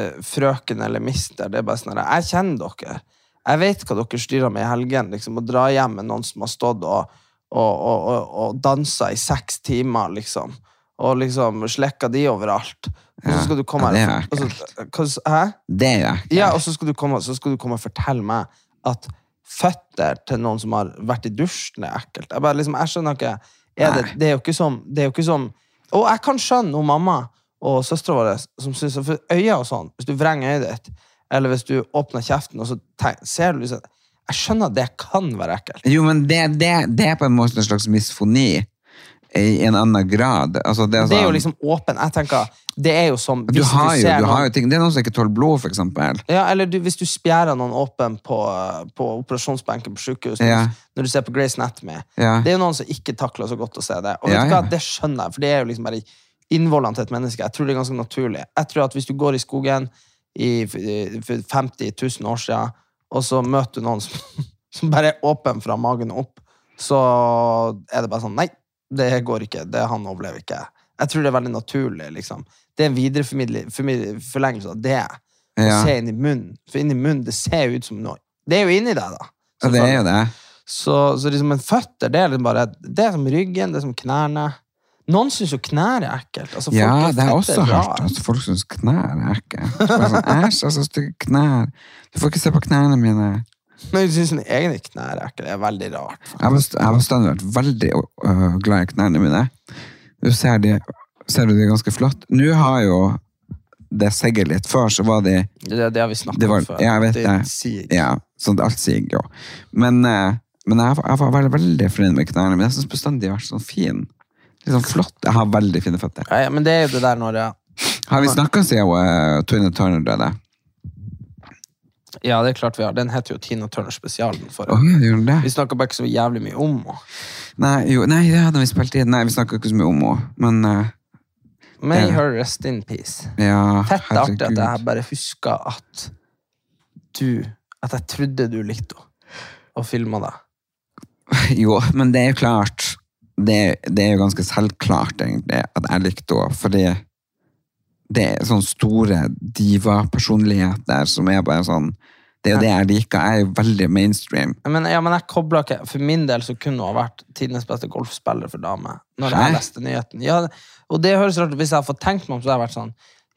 eh, frøken eller mister. Det er bare sånn herre Jeg kjenner dere. Jeg vet hva dere styrer med i helgen. Liksom, å dra hjem med noen som har stått og, og, og, og dansa i seks timer, liksom. Og liksom slekka de overalt. Og så skal du komme ja, her er og så, Hæ? Det er jo ekkelt. Ja, og så skal, du komme, så skal du komme og fortelle meg at føtter til noen som har vært i dusjen, er ekkelt. Jeg, bare, liksom, jeg skjønner ikke er det, det er jo ikke som det er jo ikke som Og jeg kan skjønne hun mamma og søstera vår som syns For øya og sånn, hvis du vrenger øyet ditt, eller hvis du åpner kjeften, og så tenker, ser du liksom Jeg skjønner at det kan være ekkelt. Jo, men det, det, det er på en måte en slags misfoni i en annen grad. Altså, det, er Det er jo sånn- liksom åpen. Jeg tenker, det er jo som du har, jo, du noen- har jo ting Det er noen som ikke tåler blod, eksempel. Ja, eller du, hvis du spjærer noen åpen på, på operasjonsbenken på sykehus, Ja. når du ser på Grace Anatomy Ja. Det er jo noen som ikke takler så godt å se det. Og vet du hva, det skjønner jeg, for det er jo liksom bare innvollene til et menneske. Jeg tror det er ganske naturlig. Jeg tror at hvis du går i skogen i for 50 000 år siden, og så møter du noen som, (laughs) som bare er åpen fra magen og opp, så er det bare sånn Nei, det går ikke. Det, han overlever ikke. Jeg tror det er veldig naturlig. liksom. Det er en videre forlengelse av det. Å Ja. se inn i munnen. For inni munnen, det ser jo ut som noe Det er jo inni deg, da. Ja, det er jo det. Så, så liksom en føtter, det er liksom bare Det er som ryggen, det er som knærne. Noen syns jo knær er ekkelt. Altså, folk Ja, er det jeg også hørt. Altså, folk syns knær er ekkelt. Sånn, Æsj, altså, stygge knær. Du får ikke se på knærne mine. Men du syns egne knær er ikke Det er veldig rart. Jeg har best- jeg har bestandig vært veldig øh, glad i knærne mine. Du ser, de, ser du de ganske flott. Nå har jo det segget litt. Før så var de Det, det har vi snakket var- om før. ja, jeg vet det. sier- Ja, sånn alt siger jo. Men, eh, men jeg, jeg var veldig, veldig fornøyd med knærne mine. Jeg syns bestandig de har vært sånn fin. Litt sånn flott. Jeg har veldig fine føtter. Ja, men det er jo det der når jeg Har vi snakka siden uh, Tina Turner døde? Ja, det er klart vi har. Den heter jo Tina Turner Spesialen. For, oh, ja, gjorde den Vi snakka bare ikke så jævlig mye om henne. Nei, jo, nei, det hadde vi spilt inn. Nei, vi snakka ikke så mye om henne. Men uh, May her rest in peace. ja, Fett artig at jeg bare husker at du At jeg trodde du likte henne, og filma deg. (laughs) Jo, men det er jo klart det, det er jo ganske selvklart, egentlig, at jeg likte henne. Fordi det er sånne store diva-personligheter som er bare sånn Det er jo det jeg liker. Jeg er jo veldig mainstream. Men, ja, men jeg kobla ikke For min del så kunne hun ha vært tidenes beste golfspiller for dame. Når jeg leste nyheten. Ja, og det høres rart hvis jeg hadde fått tenkt meg om, så hadde jeg vært sånn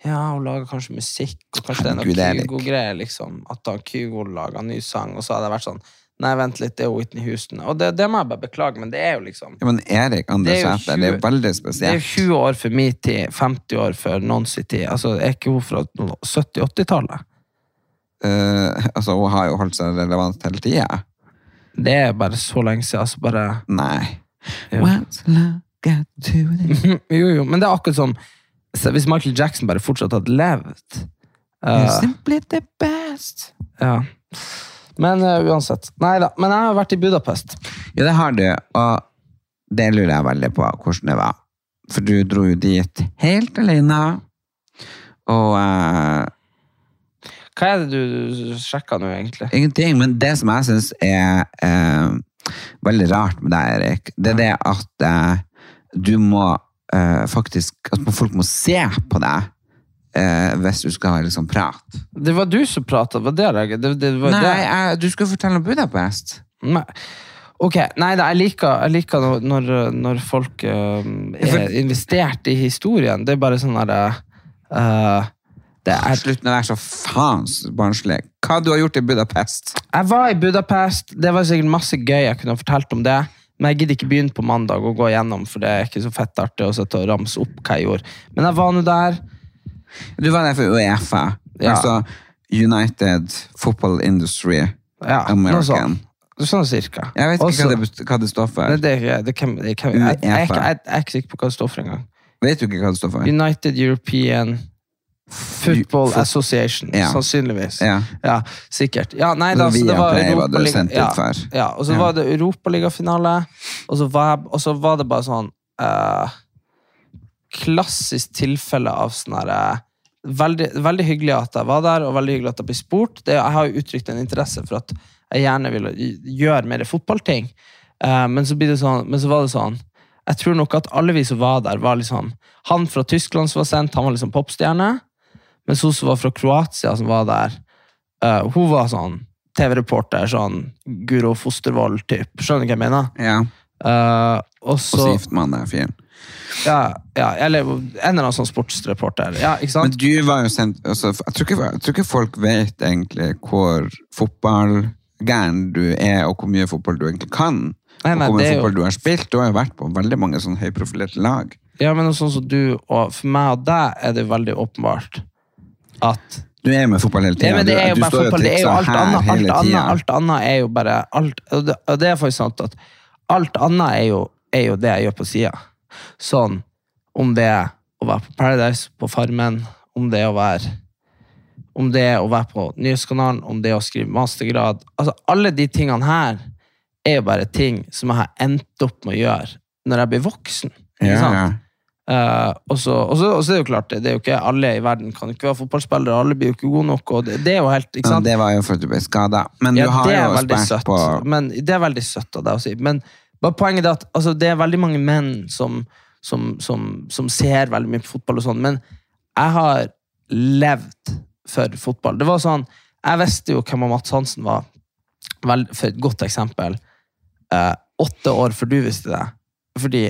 Ja, hun lager kanskje musikk, og kanskje det er Herregud, det er noe Kygo-greier, liksom. At da Kygo lager ny sang, og så hadde jeg vært sånn Nei, vent litt, det er Whitney Houston. Og det, det må jeg bare beklage, men det er jo liksom Ja, men Erik Anders er Sæter, det er jo veldig spesielt. Det er jo 20 år for min tid, 50 år for noen sin tid. Altså, er ikke hun fra 70-80-tallet? Eh, (laughs) altså, hun har jo holdt seg relevant hele tida. Det er bare så lenge siden. Altså bare Nei. Jo. What's love got to do? (laughs) Jo, jo, men det er akkurat som så Hvis Michael Jackson bare fortsatt hadde levd uh, simply the best. Ja. Men uh, uansett. Nei da. Men jeg har vært i Budapest. Ja, det har du, og det lurer jeg veldig på hvordan det var. For du dro jo dit helt alene, og eh, Hva er det du sjekka nå, egentlig? ingenting. Men det som jeg syns er eh, veldig rart med deg, Erik, det er det at eh, du må eh, faktisk At folk må se på deg eh, hvis du skal liksom prate. Det var du som prata, var det det? det, det, var Nei, det? jeg, du skulle fortelle om Budapest. Nei. Ok, nei jeg liker, jeg liker når, når, folk eh, er investert i historien. Det er bare sånn derre eh, det er, Slutt å være så faens barnslig. Hva du har gjort i Budapest? Jeg var i Budapest. Det var sikkert masse gøy jeg kunne ha fortalt om det. Men jeg gidder ikke begynne på mandag og gå igjennom, for det er ikke så fett artig å og ramse opp hva jeg gjorde. Men jeg var nå der. Du var der for Uefa. Ja. Altså United Football Industry Ja, American. Sånn cirka. Jeg vet ikke Også- hva, det, hva det står for. Nei, det det det er jeg, jeg, jeg, jeg er ikke sikker på hva det står for engang. Vet du ikke hva det står for? United European Football Association, Ja. sannsynligvis. Ja. Ja, sikkert. Ja, nei, da, så det var Europaliga- ja. Ja, og så var det Europaligafinale, og, så var og så var det bare sånn uh, Klassisk tilfelle av sånn herre veldig, veldig hyggelig at jeg var der, og veldig hyggelig at jeg ble spurt. Det, jeg har jo uttrykt en interesse for at jeg gjerne vil gjøre mer fotballting. uh, men, så blir det sånn, men så var det sånn Jeg tror nok at alle vi som var der, var liksom Han fra Tyskland som var sendt, han var liksom popstjerne. Mens hun som var fra Kroatia, som var der, uh, hun var sånn TV-reporter. Sånn Guro Fostervoll-typ. Skjønner du hva jeg mener? Ja. Uh, og så gifter man deg fyren. ja, ja, Eller en eller annen sånn sportsreporter. Ja, ikke Men du var jo sendt altså, jeg, tror ikke, jeg tror ikke folk vet egentlig hvor fotballgæren du er, og hvor mye fotball du egentlig kan. Nei, nei, og hvor mye fotball jo- du har spilt. Du har jo vært på veldig mange sånn høyprofilerte lag. Ja, men sånn som du og For meg og deg er det veldig åpenbart at Du er med fotball hele Ja, tida. men det er jo bare fotball. Det er jo alt annet. Alt annet, alt annet er jo bare alt, og, det, og det er faktisk sant at alt annet er jo, er jo det jeg gjør på sida. Sånn om det er å være på Paradise, på Farmen, om det er å være om det er å være på Nyhetskanalen, om det er å skrive mastergrad. Altså, alle de tingene her er jo bare ting som jeg har endt opp med å gjøre når jeg blir voksen. Ja, ja. Eh, og så er det jo klart, det det er jo ikke alle i verden kan ikke være fotballspillere, alle blir jo ikke gode nok, det, det er jo helt, ikke sant? Ja, det var jo for at du ble skada. Men du har det jo spilt søtt. på Men det er veldig søtt av deg å si. Men poenget er at altså, det er veldig mange menn som, som, som, som ser veldig mye på fotball og sånn, men jeg har levd for fotball. Det var sånn, jeg visste jo hvem Mats Hansen var, vel, for et godt eksempel, Uh, åtte år før du visste det. Fordi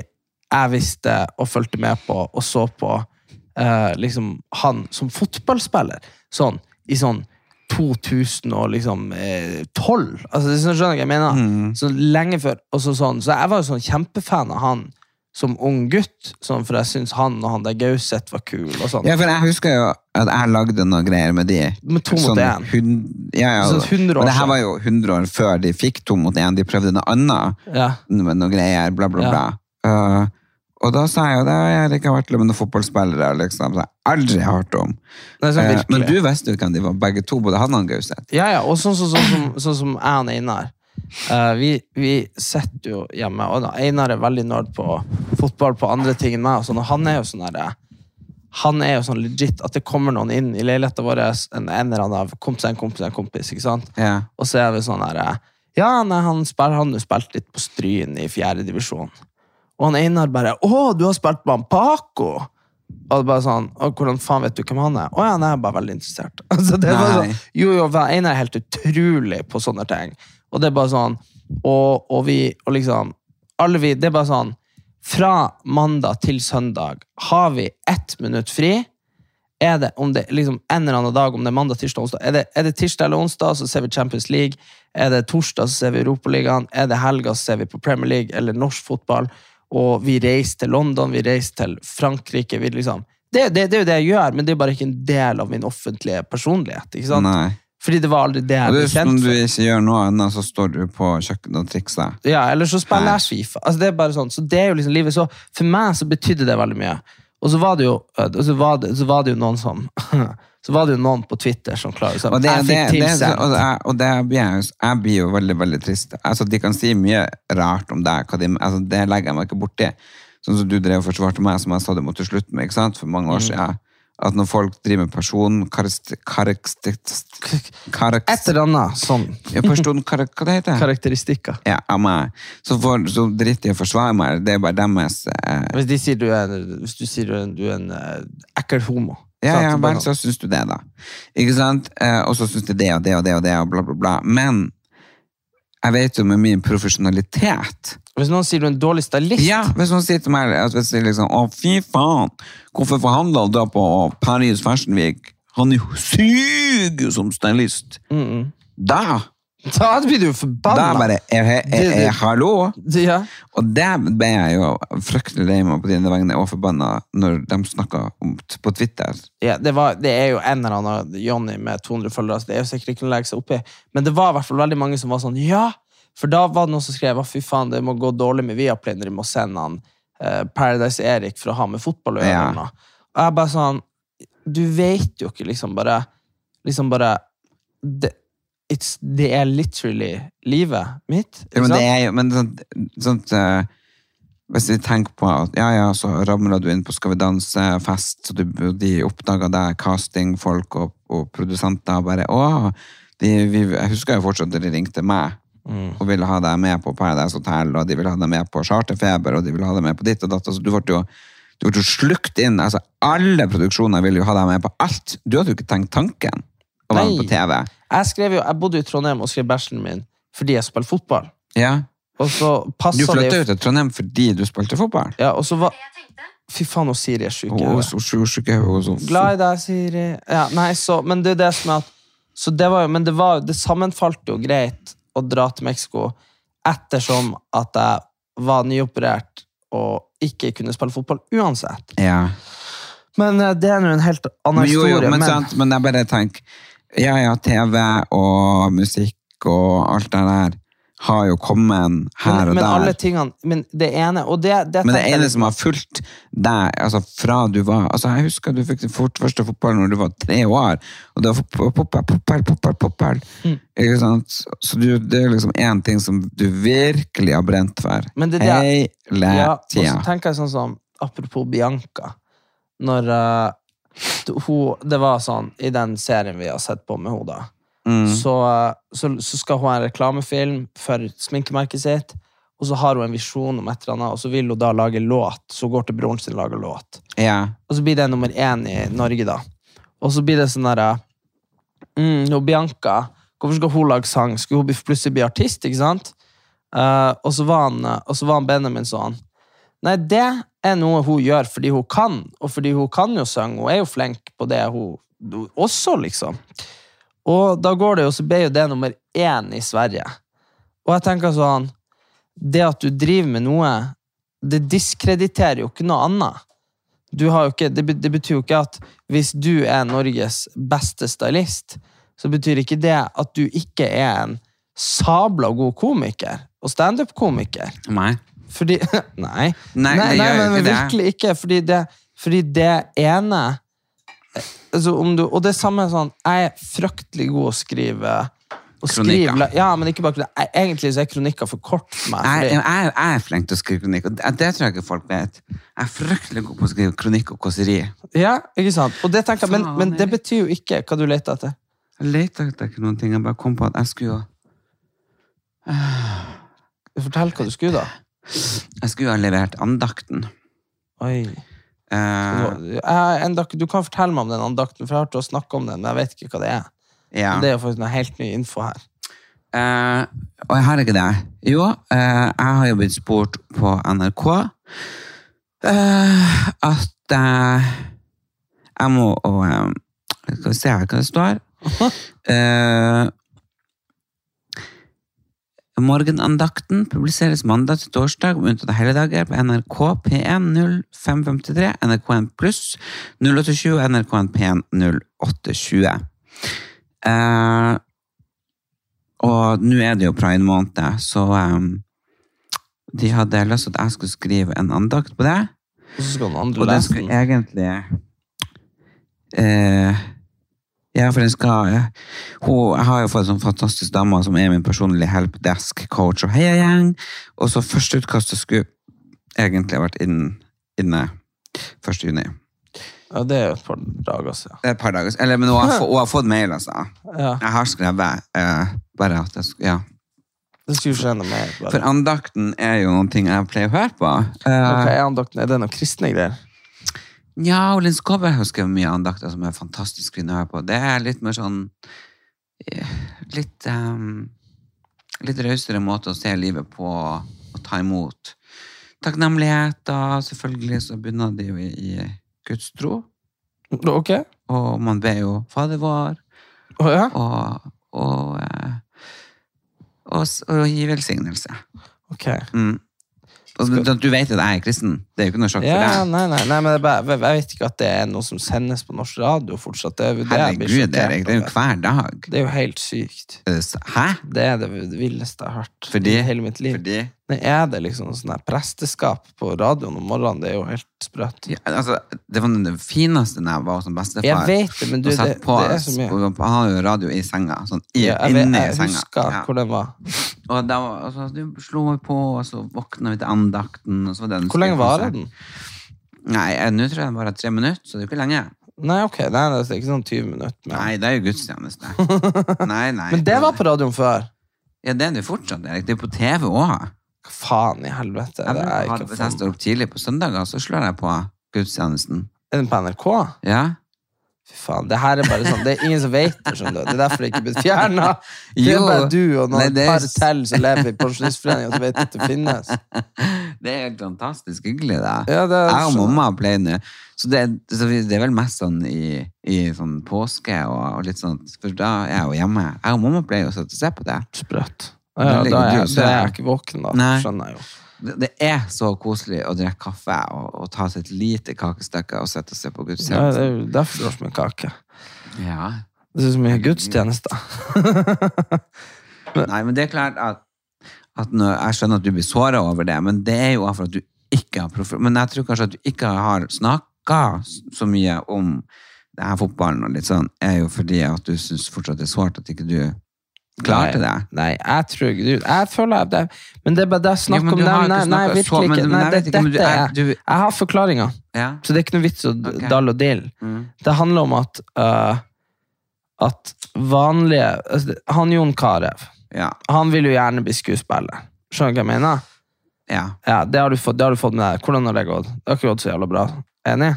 jeg visste og fulgte med på og så på eh, liksom han som fotballspiller. Sånn, i sånn 2012. Liksom, eh, altså, det skjønner du hva jeg mener? Mm. Så lenge før. Så, sånn, så jeg var jo sånn kjempefan av han som ung gutt, sånn, for jeg syns han og han der Gauseth var kul. og sånn. Ja, for jeg husker jo at jeg lagde noen greier med de. Med to mot Sånn én. hund- Ja, ja. Sånn 100 år og det her var jo 100 år før de fikk to mot én. De prøvde noe annet Ja. med noen greier, bla, bla, Ja. bla. Uh, og da sa jeg jo det, jeg har ikke vært noen fotballspillere, liksom, så jeg aldri hørt om. Nei, sånn Eh, men du visste jo hvem de var, begge to, både han og Gauseth. Ja, ja, og sånn, sånn, sånn, som- sånn som jeg og Einar. Eh, vi, vi sitter jo hjemme, og da Einar er veldig nerd på fotball på andre ting enn meg. Og sånn, og han er jo sånn der, han er jo sånn legit at det kommer noen inn i leiligheten vår, en, en eller annen av kompis, en kompis, en kompis, ikke sant? Ja. Og så er vi sånn her Ja, nei, han spiller, han har spilt litt på Stryn i fjerde divisjon. Og han Einar bare 'Å, du har spilt med han Paco!' Og bare sånn, «Å, 'Hvordan faen vet du hvem han er?' 'Å ja, nei, jeg er bare veldig interessert'. (laughs) Altså, det er bare sånn, jo, jo, Einar er helt utrolig på sånne ting. Og det er bare sånn Og, og vi Og liksom Alle vi Det er bare sånn Fra mandag til søndag har vi ett minutt fri. Er det, om det liksom en eller annen dag, om det er mandag, tirsdag, onsdag Er det, er det tirsdag eller onsdag, så ser vi Champions League. Er det torsdag, så ser vi Europaligaen. Er det helga, så ser vi på Premier League eller norsk fotball. Og vi reiser til London, vi reiser til Frankrike. Vi liksom, det, det, det er jo det jeg gjør, men det er bare ikke en del av min offentlige personlighet. ikke sant? Nei. Fordi det var aldri det jeg ble hvis om du ikke gjør noe annet, så står du på kjøkkenet og trikser. Ja, eller så spiller jeg Fifa. Altså, det er bare sånn. Så det er jo liksom livet. Så for meg så betydde det veldig mye. Og så var det jo, så var det, så var det jo noen som (laughs) Så var det jo noen på Twitter som klarer sånn. Og det, jeg det, fikk det, det, tilsendt. og jeg, og det blir jeg, jeg blir jo veldig veldig trist. Altså, de kan si mye rart om deg, de, altså, det legger jeg meg ikke borti. Sånn som du drev og forsvarte meg, som jeg sa det måtte slutte med ikke sant? for mange Mm. år siden. At når folk driver med person... Et eller annet sånn Person... karak- Hva det heter karakteristikker. Ja, meg. Så, for, så driter de i å forsvare meg. Det er bare deres eh, Hvis, de sier du er, hvis du sier du er en, du er en eh, ekkel homo. Ja, ja, vel, sånn. så syns du det, da. Ikke sant? Eh, og så syns du det og det og det og det, og bla, bla, bla. Men jeg vet jo med min profesjonalitet Hvis noen sier du er en dårlig stylist Ja, hvis noen sier til meg at hvis jeg liksom, Å, fy faen! Hvorfor forhandla du da på Paris Fashion Week? Han er jo som stylist! Da! Da blir du jo Da bare er, Det- det- Hallo! Ja. Og det ble jeg jo fryktelig lei meg på dine vegne og forbanna når de snakka på Twitter. Ja, det, var, det er jo en eller annen Johnny med 200 følgere, så det er jo sikkert ikke å legge seg oppi. Men det var i hvert fall veldig mange som var sånn Ja! For da var det noen som skrev fy faen, det må gå dårlig med Viaplay når de må sende han eh, Paradise Erik for å ha med fotball å gjøre. Ja. noe. Og jeg bare sånn Du vet jo ikke liksom bare Liksom bare det, det er literally livet mitt. Ja, men det er jo men sånt, sånt uh, Hvis vi tenker på at ja, ja, så ramla du inn på Skal vi danse-fest, og du- de oppdaga deg, castingfolk og, og produsenter, bare Å! De, vi, jeg husker jo fortsatt at de ringte meg og ville ha deg med på Paradise Hotel, og de ville ha deg med på Charterfeber, og de ville ha deg med på ditt og datt. Altså, du ble jo du ble jo slukt inn. altså Alle produksjoner ville jo ha deg med på alt. Du hadde jo ikke tenkt tanken å være med på TV. Jeg, skrev jo, jeg bodde i Trondheim og skrev bacheloren min fordi jeg spilte fotball. Ja. Og så Du flytta jo jo til Trondheim fordi du spilte fotball. ja, og så var. Fy faen, og Siri er sjuk. Glad i deg, Siri. Ja, nei, så, men det er det som er at så det var jo, Men det, var, det sammenfalt jo greit å dra til Mexico ettersom at jeg var nyoperert og ikke kunne spille fotball uansett. Ja. Men eh, det er nå en helt annen Men, jo, historie. jo, men, men- sant, men jeg bare tenker Ja, ja, TV og musikk og alt det der har jo kommet her og men der. alle tingene Men det ene og det, det Men det ene som har fulgt deg altså fra du var altså Jeg husker du fikk din første fotball når du var tre år, og det var fotball, fotball, fotball, fotball. Mm. Ikke sant? Så du, det er liksom én ting som du virkelig har brent for. Men det Hele Ja, og så tenker jeg sånn som Apropos Bianca. Når d- hun Det var sånn i den serien vi har sett på med henne. Mm. Så, eh, så, så skal hun ha en reklamefilm for sminkemerket sitt. Og så har hun en visjon om et eller annet, og så vil hun da lage låt. Så hun går til broren sin og lager låt. Ja. Og så blir det nummer én i Norge, da. Og så blir det sånn derre mm, og Bianca, hvorfor skal hun lage sang? Skulle hun plutselig bli artist, ikke sant? Uh, og, så var han, og så var han Benjamin sånn Nei, det er noe hun gjør fordi hun kan, og fordi hun kan jo synge. Hun er jo flink på det, hun også, liksom. Og da går det jo, så ble jo det nummer én i Sverige. Og jeg tenker sånn Det at du driver med noe, det diskrediterer jo ikke noe annet. Ikke, det, det betyr jo ikke at hvis du er Norges beste stylist, så betyr ikke det at du ikke er en sabla god komiker og standup-komiker. Nei. Fordi (laughs) Nei. Nei, nei, nei men, ikke virkelig ikke. Fordi det, fordi det ene altså om du, Og det samme er sånn Jeg er fryktelig god å skrive å skrive, Kronikker. Ja, men ikke bare. Jeg- Egentlig så er kronikker for kort for meg. Jeg, Fordi, jeg, jeg er flink til å skrive kronikk, og det, det tror jeg ikke folk vet. Jeg er fryktelig god på å skrive kronikk og kåseri. ja, ikke sant? Og det tenker men, men det betyr jo ikke hva du leter etter. Jeg leter etter ikke noen ting, jeg bare kom på at jeg skulle jo Fortell hva du skulle, da. Jeg skulle ha levert andakten. Oi. Uh, Jeg, en dak- du kan fortelle meg om den andakten, for jeg har hørt å snakke om den, men jeg vet ikke hva det er. ja. Det er jo faktisk noe helt ny info her. Uh, og jeg har ikke det. Jo, uh, jeg har jo blitt spurt på NRK uh, at eh, jeg må og, eh, Skal vi se her hva det står. (laughs) Morgenandakten publiseres mandag til torsdag om unntatte helligdager på NRK P1 0553, NRK1 pluss 0820 og NRK1 P1 0820. Eh, og nå er det jo pride-måned, så um, de hadde lyst til at jeg skulle skrive en andakt på det. Og så skal den andre Og den lese skulle egentlig eh, Ja, for den skal eh, hun, Jeg har jo fått en sånn fantastisk dame som er min personlige helpdesk-coach og heiagjeng. Og så førsteutkastet skulle egentlig vært inn, inne 1. juni. Ja, det er jo et par dager siden. Et par dager. Eller, men hun har, hun har fått mail, altså. Ja, Jeg har skrevet eh, bare at jeg skulle Ja. mer. For andakten er jo noen ting jeg pleier å høre på. Eh, Hva er andakten? Er det noen kristne greier? Ja, og Linn Skåber har skrevet mye andakter som er fantastisk fine å høre på. Det er litt mer sånn eh, Litt um, Litt rausere måte å se livet på og ta imot. Takknemligheter. Selvfølgelig så bunner det jo i, i Guds tro. Ok. Og man ber jo Fader vår, Å ja? og og, og, og, og gi velsignelse. Ok. Mm. Og du, du vet at jeg er kristen? Det er jo ikke noe sjokk for Ja, deg? nei, nei, nei, men bare, jeg vet ikke at det er noe som sendes på norsk radio fortsatt. Det, er- det Herregud, sjokkert Erik. Det er jo hver dag. Det er jo helt sykt. Hæ? Det er det villeste jeg har hørt i hele mitt liv. Fordi? Nei, er det liksom sånn her presteskap på radioen om morgenen? Det er jo helt sprøtt. Ja, altså, det var det fineste når jeg var som bestefar. Jeg vet det, men du, det- på, det er så mye. og Han har jo radio i senga, sånn i, Ja, jeg, vet, inni jeg senga. husker Ja. hvor den var. Og da altså, du slo på, og så våkna vi til andakten. Og så var det en Hvor lenge varer den? Nei, nå tror jeg den varer tre minutter, så det er jo ikke lenge. Nei, ok, nei, det er ikke sånn 20 minutter. Men, Nei, det er jo gudstjeneste. (laughs) nei, nei. men det var på radioen før. Ja, det er det fortsatt, Erik. Det er på TV òg. Hva faen i helvete? Jeg Det er, bruker å ha- ikke Hvis jeg står opp tidlig på søndager, så slår jeg på gudstjenesten. er den på NRK? Ja. Fy faen, det her er bare sånn, det er ingen som vet det, skjønner du. Det er derfor det ikke er blitt fjernet. (laughs) Det er bare du og noen Nei, er- par til som lever i pensjonistforeningen som vet at det finnes. (laughs) Det er helt fantastisk hyggelig, det. Ja, det er jeg og mamma pleier nå. Så det, så det er vel mest sånn i, i sånn påske og, og litt sånn, for da er jeg jo hjemme. Jeg og mamma pleier å sitte og se på det. Sprøtt. Ja, da er, jeg, da er jeg ikke våken, da. Nei. Skjønner jeg jo. det. Er så koselig å drikke kaffe og, og ta seg et lite kakestykke og sette seg se på Ja, det er jo derfor du har så mye kake. Ja. Det er så mye gudstjenester. (laughs) Nei, men det er klart at, at når, jeg skjønner at du blir såret over det, men det er jo for at du ikke har profi- Men jeg tror kanskje at du ikke har snakka så mye om det her fotballen og litt sånn, er jo fordi at du syns fortsatt det er sårt at ikke du klarte det. Nei, jeg tror ikke Jeg føler det Men det er bare det er snakk om Nei, nei, nei, virkelig ikke. Nei, jeg det, dette er- Jeg har forklaringer, Ja. så det er ikke noe vits å dalle og dille. Mm. Det handler om at uh, At vanlige altså, Han Jon Carew, Ja. han vil jo gjerne bli skuespiller. Skjønner du hva jeg mener? ja. Ja, det har du fått, det har du fått med deg. Hvordan har det gått? Det har ikke gått så jævla bra. Enig?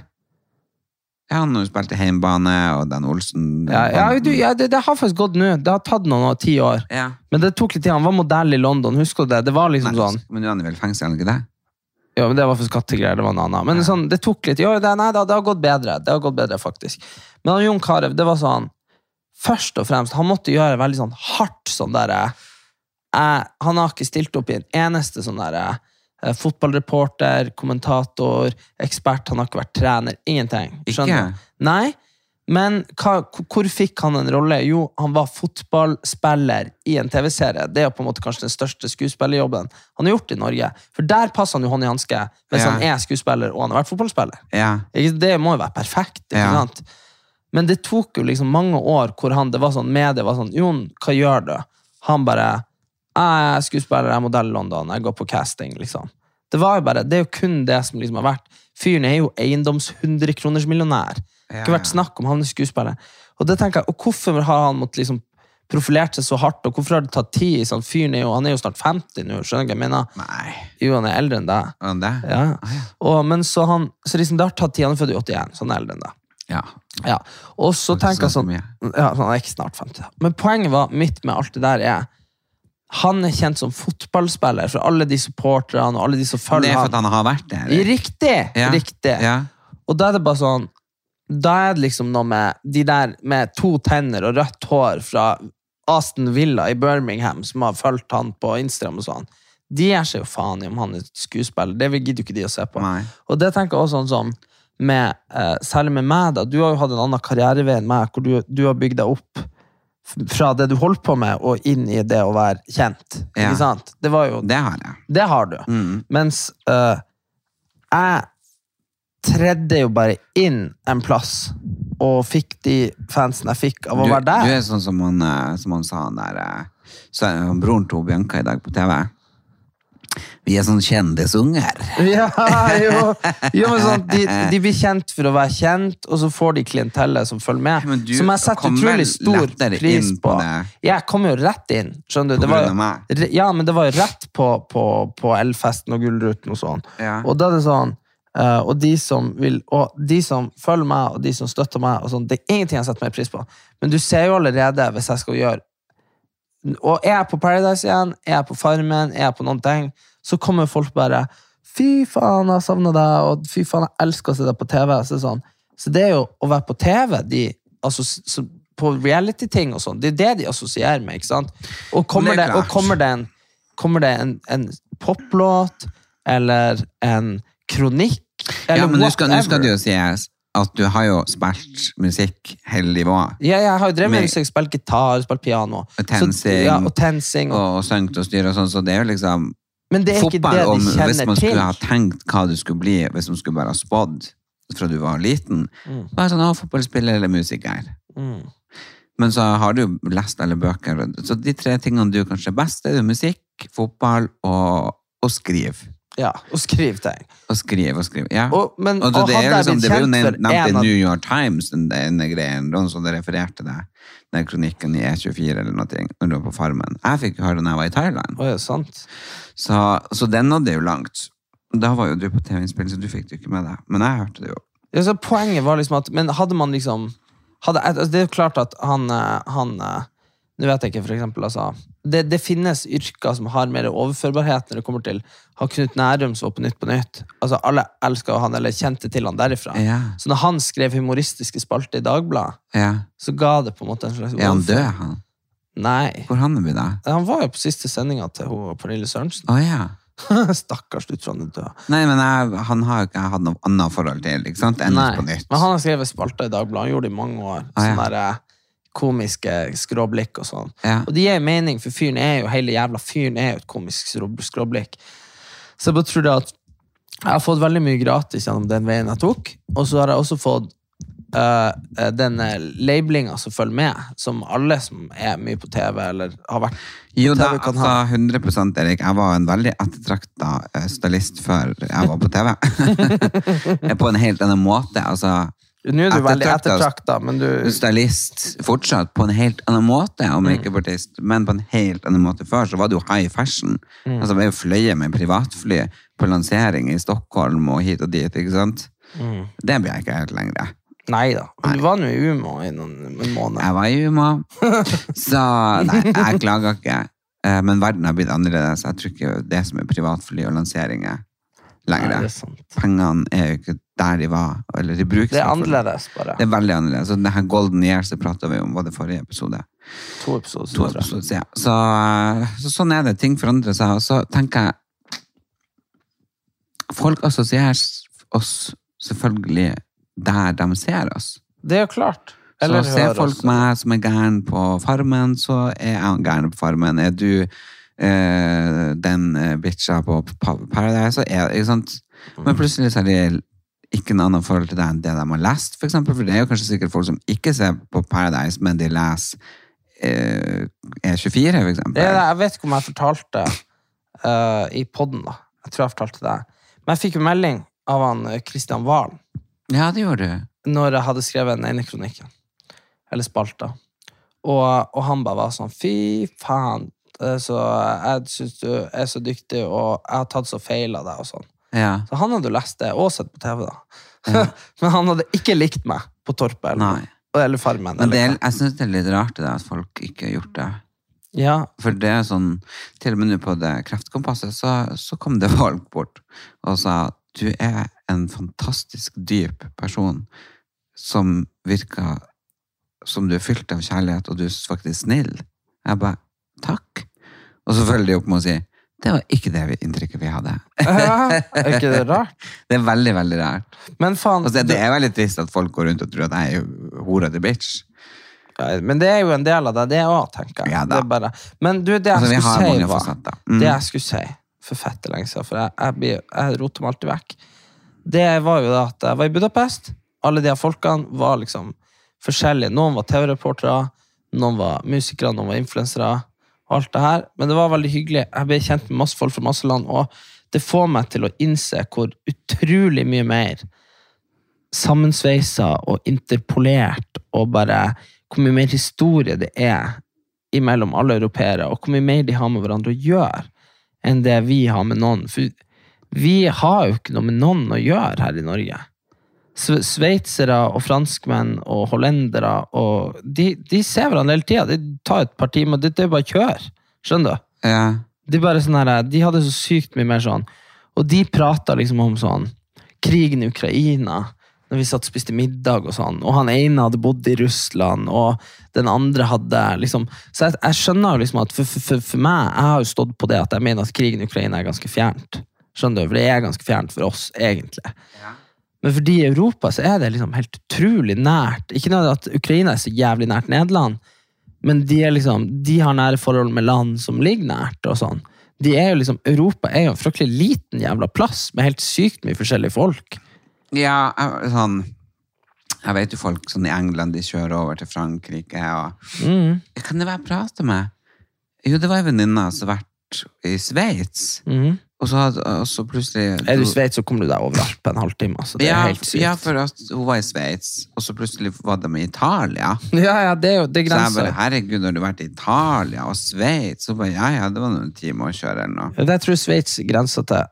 Ja, Han har spilte spilt i Heimbane og Den Olsen. Ja, ja, du, ja det, det har faktisk gått nå. Det har tatt noen år, ti år. Ja. Men det tok litt tid. Han var modell i London, husker du det? Det var liksom Nei, sånn Men nå er han i vel fengsel, er han ikke det? Ja, men det var for skattegreier, det var noe annet. Men Ja. sånn, det tok litt Jo, det, nei, det, det har gått bedre. Det har gått bedre, faktisk. Men han Jon Carew, det var sånn Først og fremst, han måtte gjøre veldig sånn hardt sånn derre eh, Han har ikke stilt opp i en eneste sånn derre eh, fotballreporter, kommentator, ekspert. Han har ikke vært trener. Ingenting. Skjønner Ikke? Nei. Men hva, hvor fikk han en rolle? Jo, han var fotballspiller i en TV-serie. Det er på en måte kanskje den største skuespillerjobben han har gjort i Norge. For der passer han jo hånd i hanske hvis Ja. han er skuespiller og han har vært fotballspiller. Ja. Det må jo være perfekt. ikke Ja. sant? Men det tok jo liksom mange år hvor han, det var sånn, media var sånn Jon, hva gjør du? Han bare Jeg er skuespiller, jeg er modell i London, jeg går på casting. liksom. Det var jo bare, det er jo kun det som liksom har vært. Fyren er jo eiendoms 100-kronersmillionær. Det har ikke Ja, vært snakk om han er skuespiller. Og det tenker jeg, og hvorfor har han måttet liksom profilert seg så hardt, og hvorfor har det tatt tid? Sånn, fyren er jo, han er jo snart 50 nå, skjønner du hva jeg mener? Nei. Jo, han er eldre enn deg. Han det? Ja. Og, men så han, så liksom det har tatt tid, han er født i 81, så han er eldre enn deg. Ja. Ja. Og så tenker jeg så sånn ja, Han er ikke snart 50. Men poenget var, mitt med alt det der er Han er kjent som fotballspiller for alle de supporterne og alle de som Det er for at han. har vært der. eller? Riktig! Ja. Riktig. Ja. Og da er det bare sånn Da er det liksom noe med de der med to tenner og rødt hår fra Aston Villa i Birmingham som har fulgt han på Instagram og sånn. De gjør seg jo faen i om han er skuespiller. Det gidder jo ikke de å se på. Nei. Og det tenker jeg også sånn som med, eh, Særlig med meg, da. Du har jo hatt en annen karrierevei enn meg, hvor du, du har bygd deg opp fra det du holdt på med, og inn i det å være kjent. Ja. Ikke sant? Det var jo Det har jeg. Det har du. Mm. Mens uh, jeg tredde jo bare inn en plass, og fikk de fansen jeg fikk av å Du, være der. du er sånn som han, eh, som han sa han der eh, så er han broren til Bianca i dag på TV. Vi er sånn kjendisunger. Ja, jo. jo men sånn, de, de blir kjent for å være kjent, og så får de klientellet som følger med. Men du som jeg setter utrolig stor pris på. på? Jeg kom jo rett inn. Skjønner du? På Det var, grunn av meg? ja, men det var jo rett på, på, på Elfesten og Gullruten og sånn. Ja. Og da er det sånn Uh, og de som vil Og de som følger meg, og de som støtter meg, sånn, det er ingenting jeg setter mer pris på. Men du ser jo allerede, hvis jeg skal gjøre Og er jeg på Paradise igjen, er jeg på Farmen, er jeg på noen ting, så kommer folk bare Fy faen, jeg savner deg, og fy faen, jeg elsker å se deg på TV. Så, sånn. så det er jo å være på TV de, altså, så, På reality-ting og sånn, det er det de assosierer med. ikke sant? Og kommer Det det, og kommer det en, kommer det en, en poplåt eller en kronikk eller Ja, men nå skal, nå skal det jo sies at du har jo spilt musikk hele livet. Ja, jeg har jo drevet med musikk, spilt gitar, spilt piano. Og tensing. Så, ja, og tensing. Og, og sunget og styrt og sånn, så det er jo liksom Men det er ikke det om til. hvis man man til. skulle ha tenkt hva du skulle bli hvis man skulle bare ha spådd fra du var liten. Mm. Bare sånn, å, fotballspiller eller musiker. Mm. Men så har du jo lest alle bøker. Så de tre tingene du kanskje er best, det er musikk, fotball og, og skriv. Ja, og skriv ting. Og skriv og skriv, ja. Og, men, Og og det, er liksom, det var jo nevnt i New York Times, den, den greien, noen som refererte det, den kronikken i E24 eller noe, når du var på Farmen. Jeg fikk høre den jeg var i Thailand. Oh, ja, sant. Så, så den nådde jo langt. Da var jo du på TV-innspill, så du fikk det ikke med deg. Men jeg hørte det jo. Ja, så poenget var liksom at Men hadde man liksom hadde, altså Det er jo klart at han, eh, han eh, Nå vet jeg ikke, for eksempel. Altså, det, det finnes yrker som har mer overførbarhet når det kommer til han Knut Nærum som var på Nytt på Nytt. Altså, alle elska han, eller kjente til han derifra. Ja. Så når han skrev humoristiske spalter i Dagbladet, ja. så ga det på en måte en slags Er han død, han? Nei. Hvor han er da? Han var jo på siste sendinga til hun, Pernille Sørensen. Oh, ja. (laughs) Stakkars, du tror han er død. Nei, men jeg, han har jo ikke hatt noe annet forhold til, ikke sant? Enn Nei, på nytt. Men han har skrevet spalter i Dagbladet. Han gjorde det i mange år. Ah, ja. Sånne der, eh, komiske skråblikk og sånn. Ja. Og det gir mening, for fyren er jo hele jævla fyren er jo et komisk skråblikk. Så jeg bare tror det at jeg har fått veldig mye gratis gjennom den veien jeg tok, og så har jeg også fått eh, eh, den uh, labelinga som følger med, som alle som er mye på TV eller har vært Jo på da, TV kan altså ha. 100% Erik. Jeg var en veldig ettertrakta eh, stylist før jeg var på TV. (laughs) (laughs) på en helt annen måte. Altså, Nå er du veldig ettertrakta, men du stylist fortsatt på en helt annen måte, om Mm. ikke artist, men på en helt annen måte før, så var det jo high fashion. Mm. Altså, vi jo fløye med privatfly på lansering i Stockholm og hit og dit, ikke sant? Mm. Det blir jeg ikke helt lenger. Nei da. Du var nå i Umo i noen, måneder. Jeg var i Uma, (laughs) så nei, jeg klager ikke. Eh, Men verden har blitt annerledes. Jeg tror ikke det som er privatfly og lanseringer Nei, lenger. det er. Pengene er jo ikke der de var, eller de brukes Det er i annerledes, bare. Det er veldig annerledes. Og denne Golden Years prata vi om, var det forrige episode? To episoder. To ja. episoder siden. Så, så sånn er det. Ting forandrer seg. Og så tenker jeg Folk assosierer oss selvfølgelig der de ser oss. Det er jo klart. Så ser folk oss. meg som er gæren på Farmen, så er jeg gæren på Farmen. Er du eh, den eh, bitcha på Paradise, så er det ikke sant? Mm. Men plutselig så er de ikke noe annet forhold til deg enn det de har lest, for eksempel. For det er jo kanskje sikkert folk som ikke ser på Paradise, men de leser eh, E24, for eksempel. Det er det, jeg vet ikke om jeg fortalte uh, i podden da. Jeg tror jeg fortalte det. Men jeg fikk jo melding av han Kristian Christian Valen Ja, det gjorde du. når jeg hadde skrevet den ene kronikken. Eller spalta. Og, og han bare var sånn Fy faen, eh, så jeg syns du er så dyktig, og jeg har tatt så feil av deg, og sånn. Ja. Så han hadde jo lest det, og sett på TV, da. (laughs) Men han hadde ikke likt meg på Torpet eller, eller Farmen. Men det, Eller, er- jeg syns det er litt rart det at folk ikke har gjort det. ja, For det er sånn, til og med nå på det kreftkompasset, så, så kom det (laughs) folk bort og sa du er en fantastisk dyp person som virker som du er fylt av kjærlighet, og du er faktisk snill. Jeg bare, takk. Og så følger de opp med å si, det var ikke det inntrykket vi hadde. er ikke det rart? (laughs) Det er veldig, veldig rart. Men faen Altså, det er veldig trist at folk går rundt og tror at jeg er horete bitch. Men det er jo en del av det, det òg, tenker jeg. Ja det bare... Men du, det jeg Altså, skulle si, var. Mm. Det jeg skulle si for fette lenge siden, for jeg, jeg, jeg roter meg alltid vekk, det var jo det at jeg var i Budapest. Alle de folkene var liksom forskjellige. Noen var TV-reportere, noen var musikere, noen var influensere. Alt det her. Men det var veldig hyggelig. Jeg ble kjent med masse folk fra masse land, og det får meg til å innse hvor utrolig mye mer sammensveisa og interpolert, og bare hvor mye mer historie det er imellom alle europeere, og hvor mye mer de har med hverandre å gjøre, enn det vi har med noen. For vi har jo ikke noe med noen å gjøre her i Norge. Sve- Sveitsere og franskmenn og hollendere, og de, de ser hverandre hele tida. De tar et par timer, det, det er bare kjør. Skjønner du? Ja. De, sånn her, de hadde så sykt mye mer sånn Og de prata liksom om sånn krigen i Ukraina, når vi satt og spiste middag og sånn. Og han ene hadde bodd i Russland, og den andre hadde liksom Så jeg, jeg skjønner jo liksom at for, for, for, for meg, jeg har jo stått på det at jeg mener at krigen i Ukraina er ganske fjernt. Skjønner du? For det er ganske fjernt for oss, egentlig. Men fordi i Europa så er det liksom helt utrolig nært. Ikke noe at Ukraina er så jævlig nært Nederland, men de, liksom, de har nære forhold med land som ligger nært. og sånn. de er jo liksom, Europa er jo en fryktelig liten jævla plass, med helt sykt mye forskjellige folk. Ja, sånn Jeg vet jo folk sånn i England, de kjører over til Frankrike og Mm. Kan det være jeg prater med? Jo, det var ei venninne som har vært i Sveits, Mhm. Og så, hadde, og så plutselig Er du i Sveits, så kommer du deg over på en halvtime. Altså. Det er ja, helt sykt. ja, for at hun var i Sveits, og så plutselig var de i Italia. (laughs) ja, ja, det er jo det er Så jeg bare, herregud, har du vært i Italia og Sveits? Så bare, ja, ja, det var noen timer å kjøre eller noe. Ja, det- Jeg tror Sveits grenser til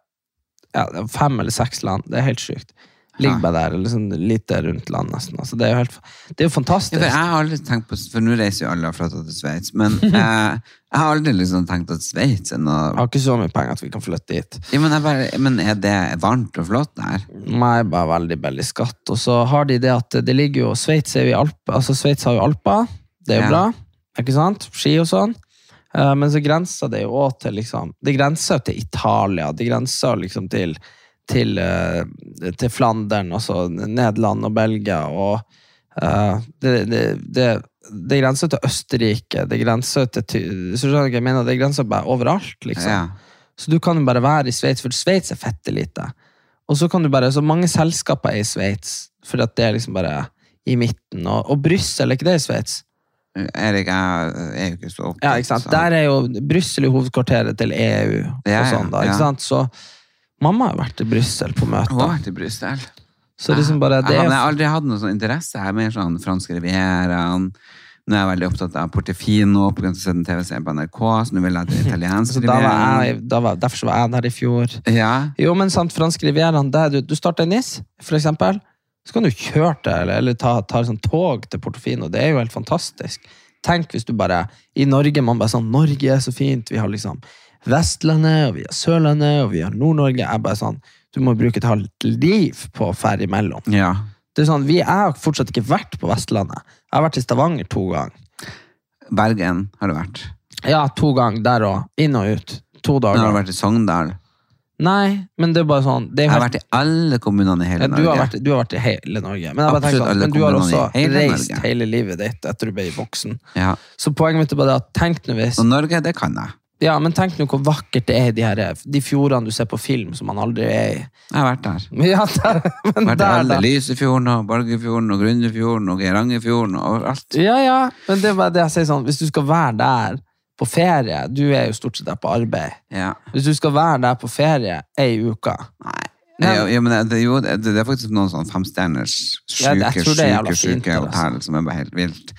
ja, fem eller seks land. Det er helt sykt. Ligger Ja. bare der, eller litt der rundt land nesten. Altså, det, er jo helt, det er jo Ja, fantastisk. for jeg har aldri tenkt på, for nå reiser jo alle og flytter til Sveits, men jeg, (laughs) jeg har aldri liksom tenkt at Sveits er noe har ikke så mye penger at vi kan flytte dit. ja, men, bare, men er det varmt og flott der? Nei, bare veldig billig skatt. Og så har de det at det ligger jo Sveits er jo i Alp, altså Sveits har jo Alper. Det er jo Ja. bra. Ikke sant? Ski og sånn. Eh, men så grenser det jo også til liksom Det grenser til Italia. Det grenser liksom til til, eh, til Flandern, altså Nederland og Belgia. Og uh, det, det, det, det grenser til Østerrike. Det grenser til jeg mener? Det grenser bare overalt, liksom. Ja. Så du kan jo bare være i Sveits, for Sveits er fette lite. Og så kan du bare, så mange selskaper er i Sveits, for at det er liksom bare i midten. Og, og Brussel, er ikke det i Sveits? Erik, jeg er jo ikke så opptatt. Ja, ikke sant? så- Der er jo Brussel i hovedkvarteret til EU. Og sånn da, ikke sant? Så mamma har vært i Brussel på Hun har vært i Brussel. Så liksom bare, det jeg, har- aldri hatt noen sånn interesse. Jeg er mer sånn fransk rivieraen. Nå er jeg veldig opptatt av Portefino, på grunn av å se en TV-serie på NRK, så nå vil jeg til italiensk så da var jeg, da var, derfor var jeg der i fjor. Ja, Jo, men sant, fransk rivieraen, du, du starter i Nis, for eksempel, så kan du kjøre til, eller, eller ta, ta sånn tog til Portofino. Det er jo helt fantastisk. Tenk hvis du bare, i Norge, man bare sånn, Norge er så fint, vi har liksom Vestlandet, og vi har Sørlandet, og vi har Nord-Norge. Jeg bare sånn, du må bruke et halvt liv på å ferde imellom. ja. Det er sånn, vi jeg har fortsatt ikke vært på Vestlandet. Jeg har vært i Stavanger to ganger. Bergen har du vært. Ja, to ganger der òg. inn og ut. To dager. Men har du vært i Sogndal. Nei, men det er bare sånn, det er Jeg har vært i alle kommunene i hele Ja, du, har Norge. vært, du har vært i hele Norge. Men, Absolutt sånn, men du har også hele reist Norge. hele livet ditt etter du ble voksen. Ja. Så poenget mitt er bare at tenk nå hvis Og Norge, det kan jeg. Ja, men tenk nå hvor vakkert det er i de, her, de fjordene du ser på film som man aldri er i. Jeg har vært der. Ja, der, men Vært der, alle da. Lysefjorden og Bargefjorden og Grundefjorden og Geirangerfjorden og overalt. Ja, ja, men det er bare det jeg sier sånn, hvis du skal være der på ferie, du er jo stort sett der på arbeid. Ja. Hvis du skal være der på ferie ei uke, Nei. Nei. Ja, ja, men det, jo, det, det er faktisk noen sånn femstjerners Ja, sjuke, det er jævla sjuke, sjuke hotell som er bare helt vilt.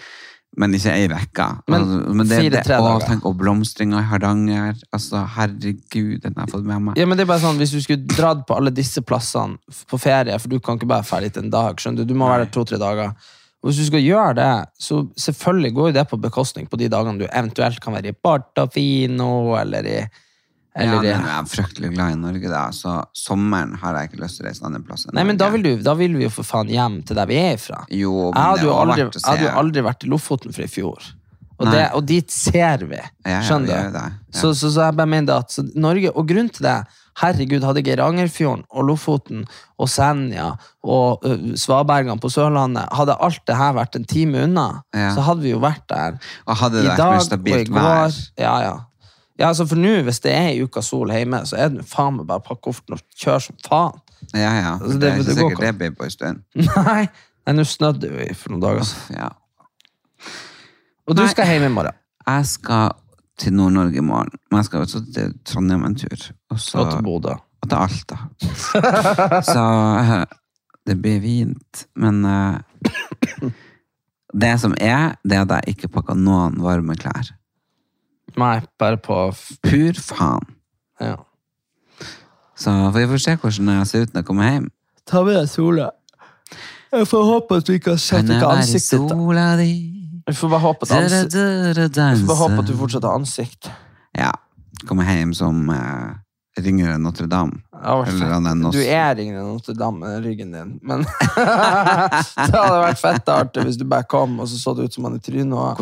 Men ikke ei uke. Men altså, men det, fire-tre å, dager. tenk, og blomstringa i Hardanger. Altså, herregud, den har jeg fått med meg. Ja, men det er bare sånn, Hvis du skulle dratt på alle disse plassene på ferie, for du kan ikke bare ferdig til en dag, skjønner du, du må være der to-tre dager. Og Hvis du skal gjøre det, så selvfølgelig går det på bekostning på de dagene du eventuelt kan være i Bartafino eller i eller ja, jeg er fryktelig glad i Norge, da. Så sommeren har jeg ikke lyst til å reise andre plasser. Nei, men da vil, du, da vil vi jo for faen hjem til der vi er ifra. Jo, men Jeg hadde jo aldri, vært jeg hadde aldri vært i Lofoten fra i fjor. Og, det, og dit ser vi. ja, Skjønner du? ja. Så, så, så jeg bare mener at så Norge, og grunnen til det Herregud, hadde Geirangerfjorden og Lofoten og Senja og uh, Svabergene på Sørlandet Hadde alt det her vært en time unna, Ja. så hadde vi jo vært der Og hadde det vært mer stabilt vær Ja, ja. Ja altså for nå, hvis det er ei uke sol hjemme, så er det faen meg bare å pakke kofferten og kjøre som faen. Ja, ja. Altså, det, det- er ikke det sikkert ikke. det blir på en stund. (laughs) Nei, nei nå snødde det jo for noen dager siden. Ja. Og du Nei. skal hjem i morgen. Jeg skal til Nord-Norge i morgen, men jeg skal også til Trondheim en tur. Og så Og til Bodø. og til Alta. (laughs) så eh, det blir fint. Men uh, (coughs) det som er, det er at jeg ikke pakka noen varme klær. Nei, bare på Pur faen. ja. Så vi får se hvordan jeg ser ut når jeg kommer hjem. Ta med deg sola. Jeg får håpe at du ikke har sett ikke ansiktet ditt. sola di? Jeg får bare håpe at, ansikt, får bare håpe at du fortsatt har ansikt. Ja. Kommer hjem som uh, ringere Notre-Dame. Det er Du er ingen Notre Dame med ryggen din, men (laughs) det hadde vært fett artig hvis du bare kom, og så så det ut som han i trynet. og-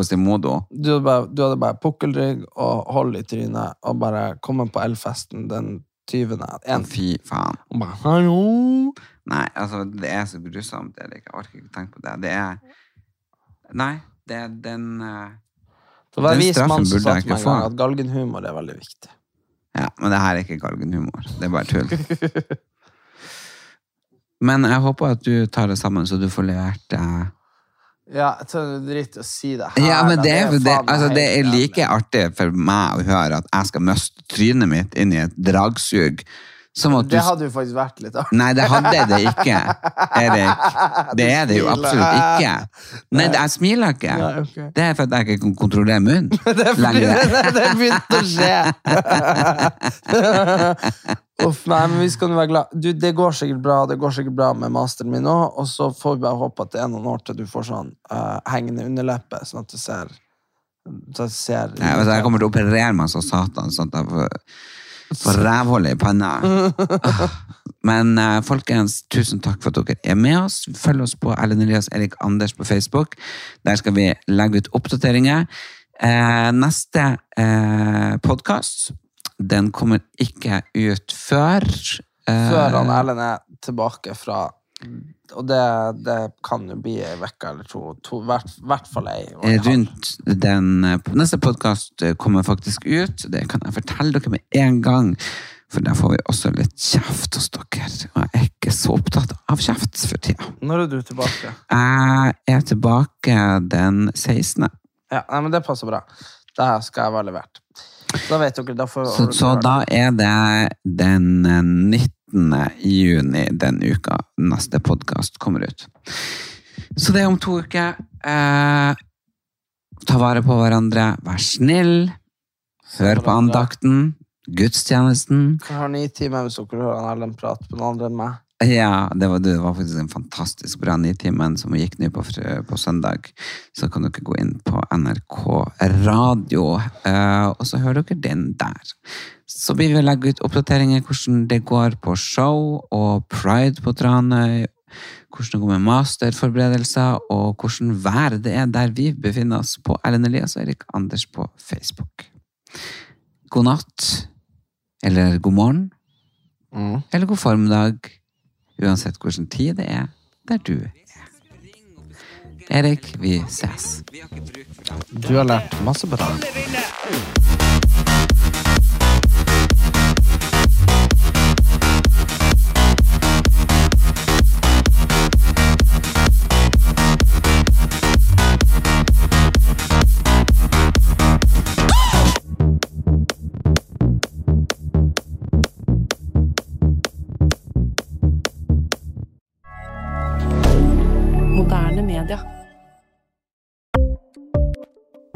Du hadde bare, du hadde bare pukkelrygg og hold i trynet, og bare komme på Elfesten den 20. En, Fy faen. og bare, hallo? Nei, altså, det er så grusomt. Erik. Jeg orker ikke tenke på det. Det er Nei, det er den uh, Det var en Den vis mann som sa til meg ikke en gang at galgenhumor er veldig viktig. Ja, men det her er ikke galgenhumor. Det er bare tull. Men jeg håper at du tar det sammen, så du får levert deg Ja, jeg det dritt å si det her. Ja, men det, det, det, altså, det er like artig for meg å høre at jeg skal miste trynet mitt inn i et dragsug, Det hadde jo faktisk vært litt artig. Nei, det hadde det ikke, Erik. (laughs) Det er det jo absolutt ikke. Nei, jeg smiler ikke. Det er for at jeg ikke kan kontrollere munnen (laughs) lenger. det begynte å skje! (laughs) Uff, nei, men vi skal jo være glad. Du, det går sikkert bra Det går sikkert bra med masteren min òg, og så får vi bare håpe at det er noen år til du får sånn uh, hengende underleppe, sånn at du ser så ser Nei, altså, jeg kommer til å operere meg som satan, sånn at jeg får, får rævhullet i panna. Men eh, folkens, tusen takk for at dere er med oss. Følg oss på Ellen Elias Erik Anders på Facebook. Der skal vi legge ut oppdateringer. Eh, neste eh, podkast, den kommer ikke ut før eh, Før han Erlend er tilbake fra Og det, det kan jo bli ei uke eller to. to hvert, hvert fall ei. halv. rundt den eh, Neste podkast kommer faktisk ut. Det kan jeg fortelle dere med en gang. For der får vi også litt kjeft hos dere. Og jeg er ikke så opptatt av kjeft for tida. Når er du tilbake? Jeg er tilbake den 16. Ja, nei, men Det passer bra. Det her skal jeg være levert. Da vet dere, da får Så, så da er det den 19. juni den uka neste podkast kommer ut. Så det er om to uker. Eh, ta vare på hverandre, vær snill, hør på andakten, gudstjenesten. Jeg har ni timer hvis dere hører Erlend prate på noen andre enn meg. Ja, det var, det var faktisk en fantastisk bra Nitimen som gikk nå på, på søndag. Så kan dere gå inn på NRK Radio, eh, og så hører dere den der. Så blir vi å legge ut oppdateringer hvordan det går på show og pride på Tranøy. Hvordan det går med masterforberedelser, og hvordan vær det er der vi befinner oss på Ellen Elias og Erik Anders på Facebook. God natt, eller god morgen, eller god formiddag. Uansett hvilken tid det er der du er. Erik, vi ses. Du har lært masse bra.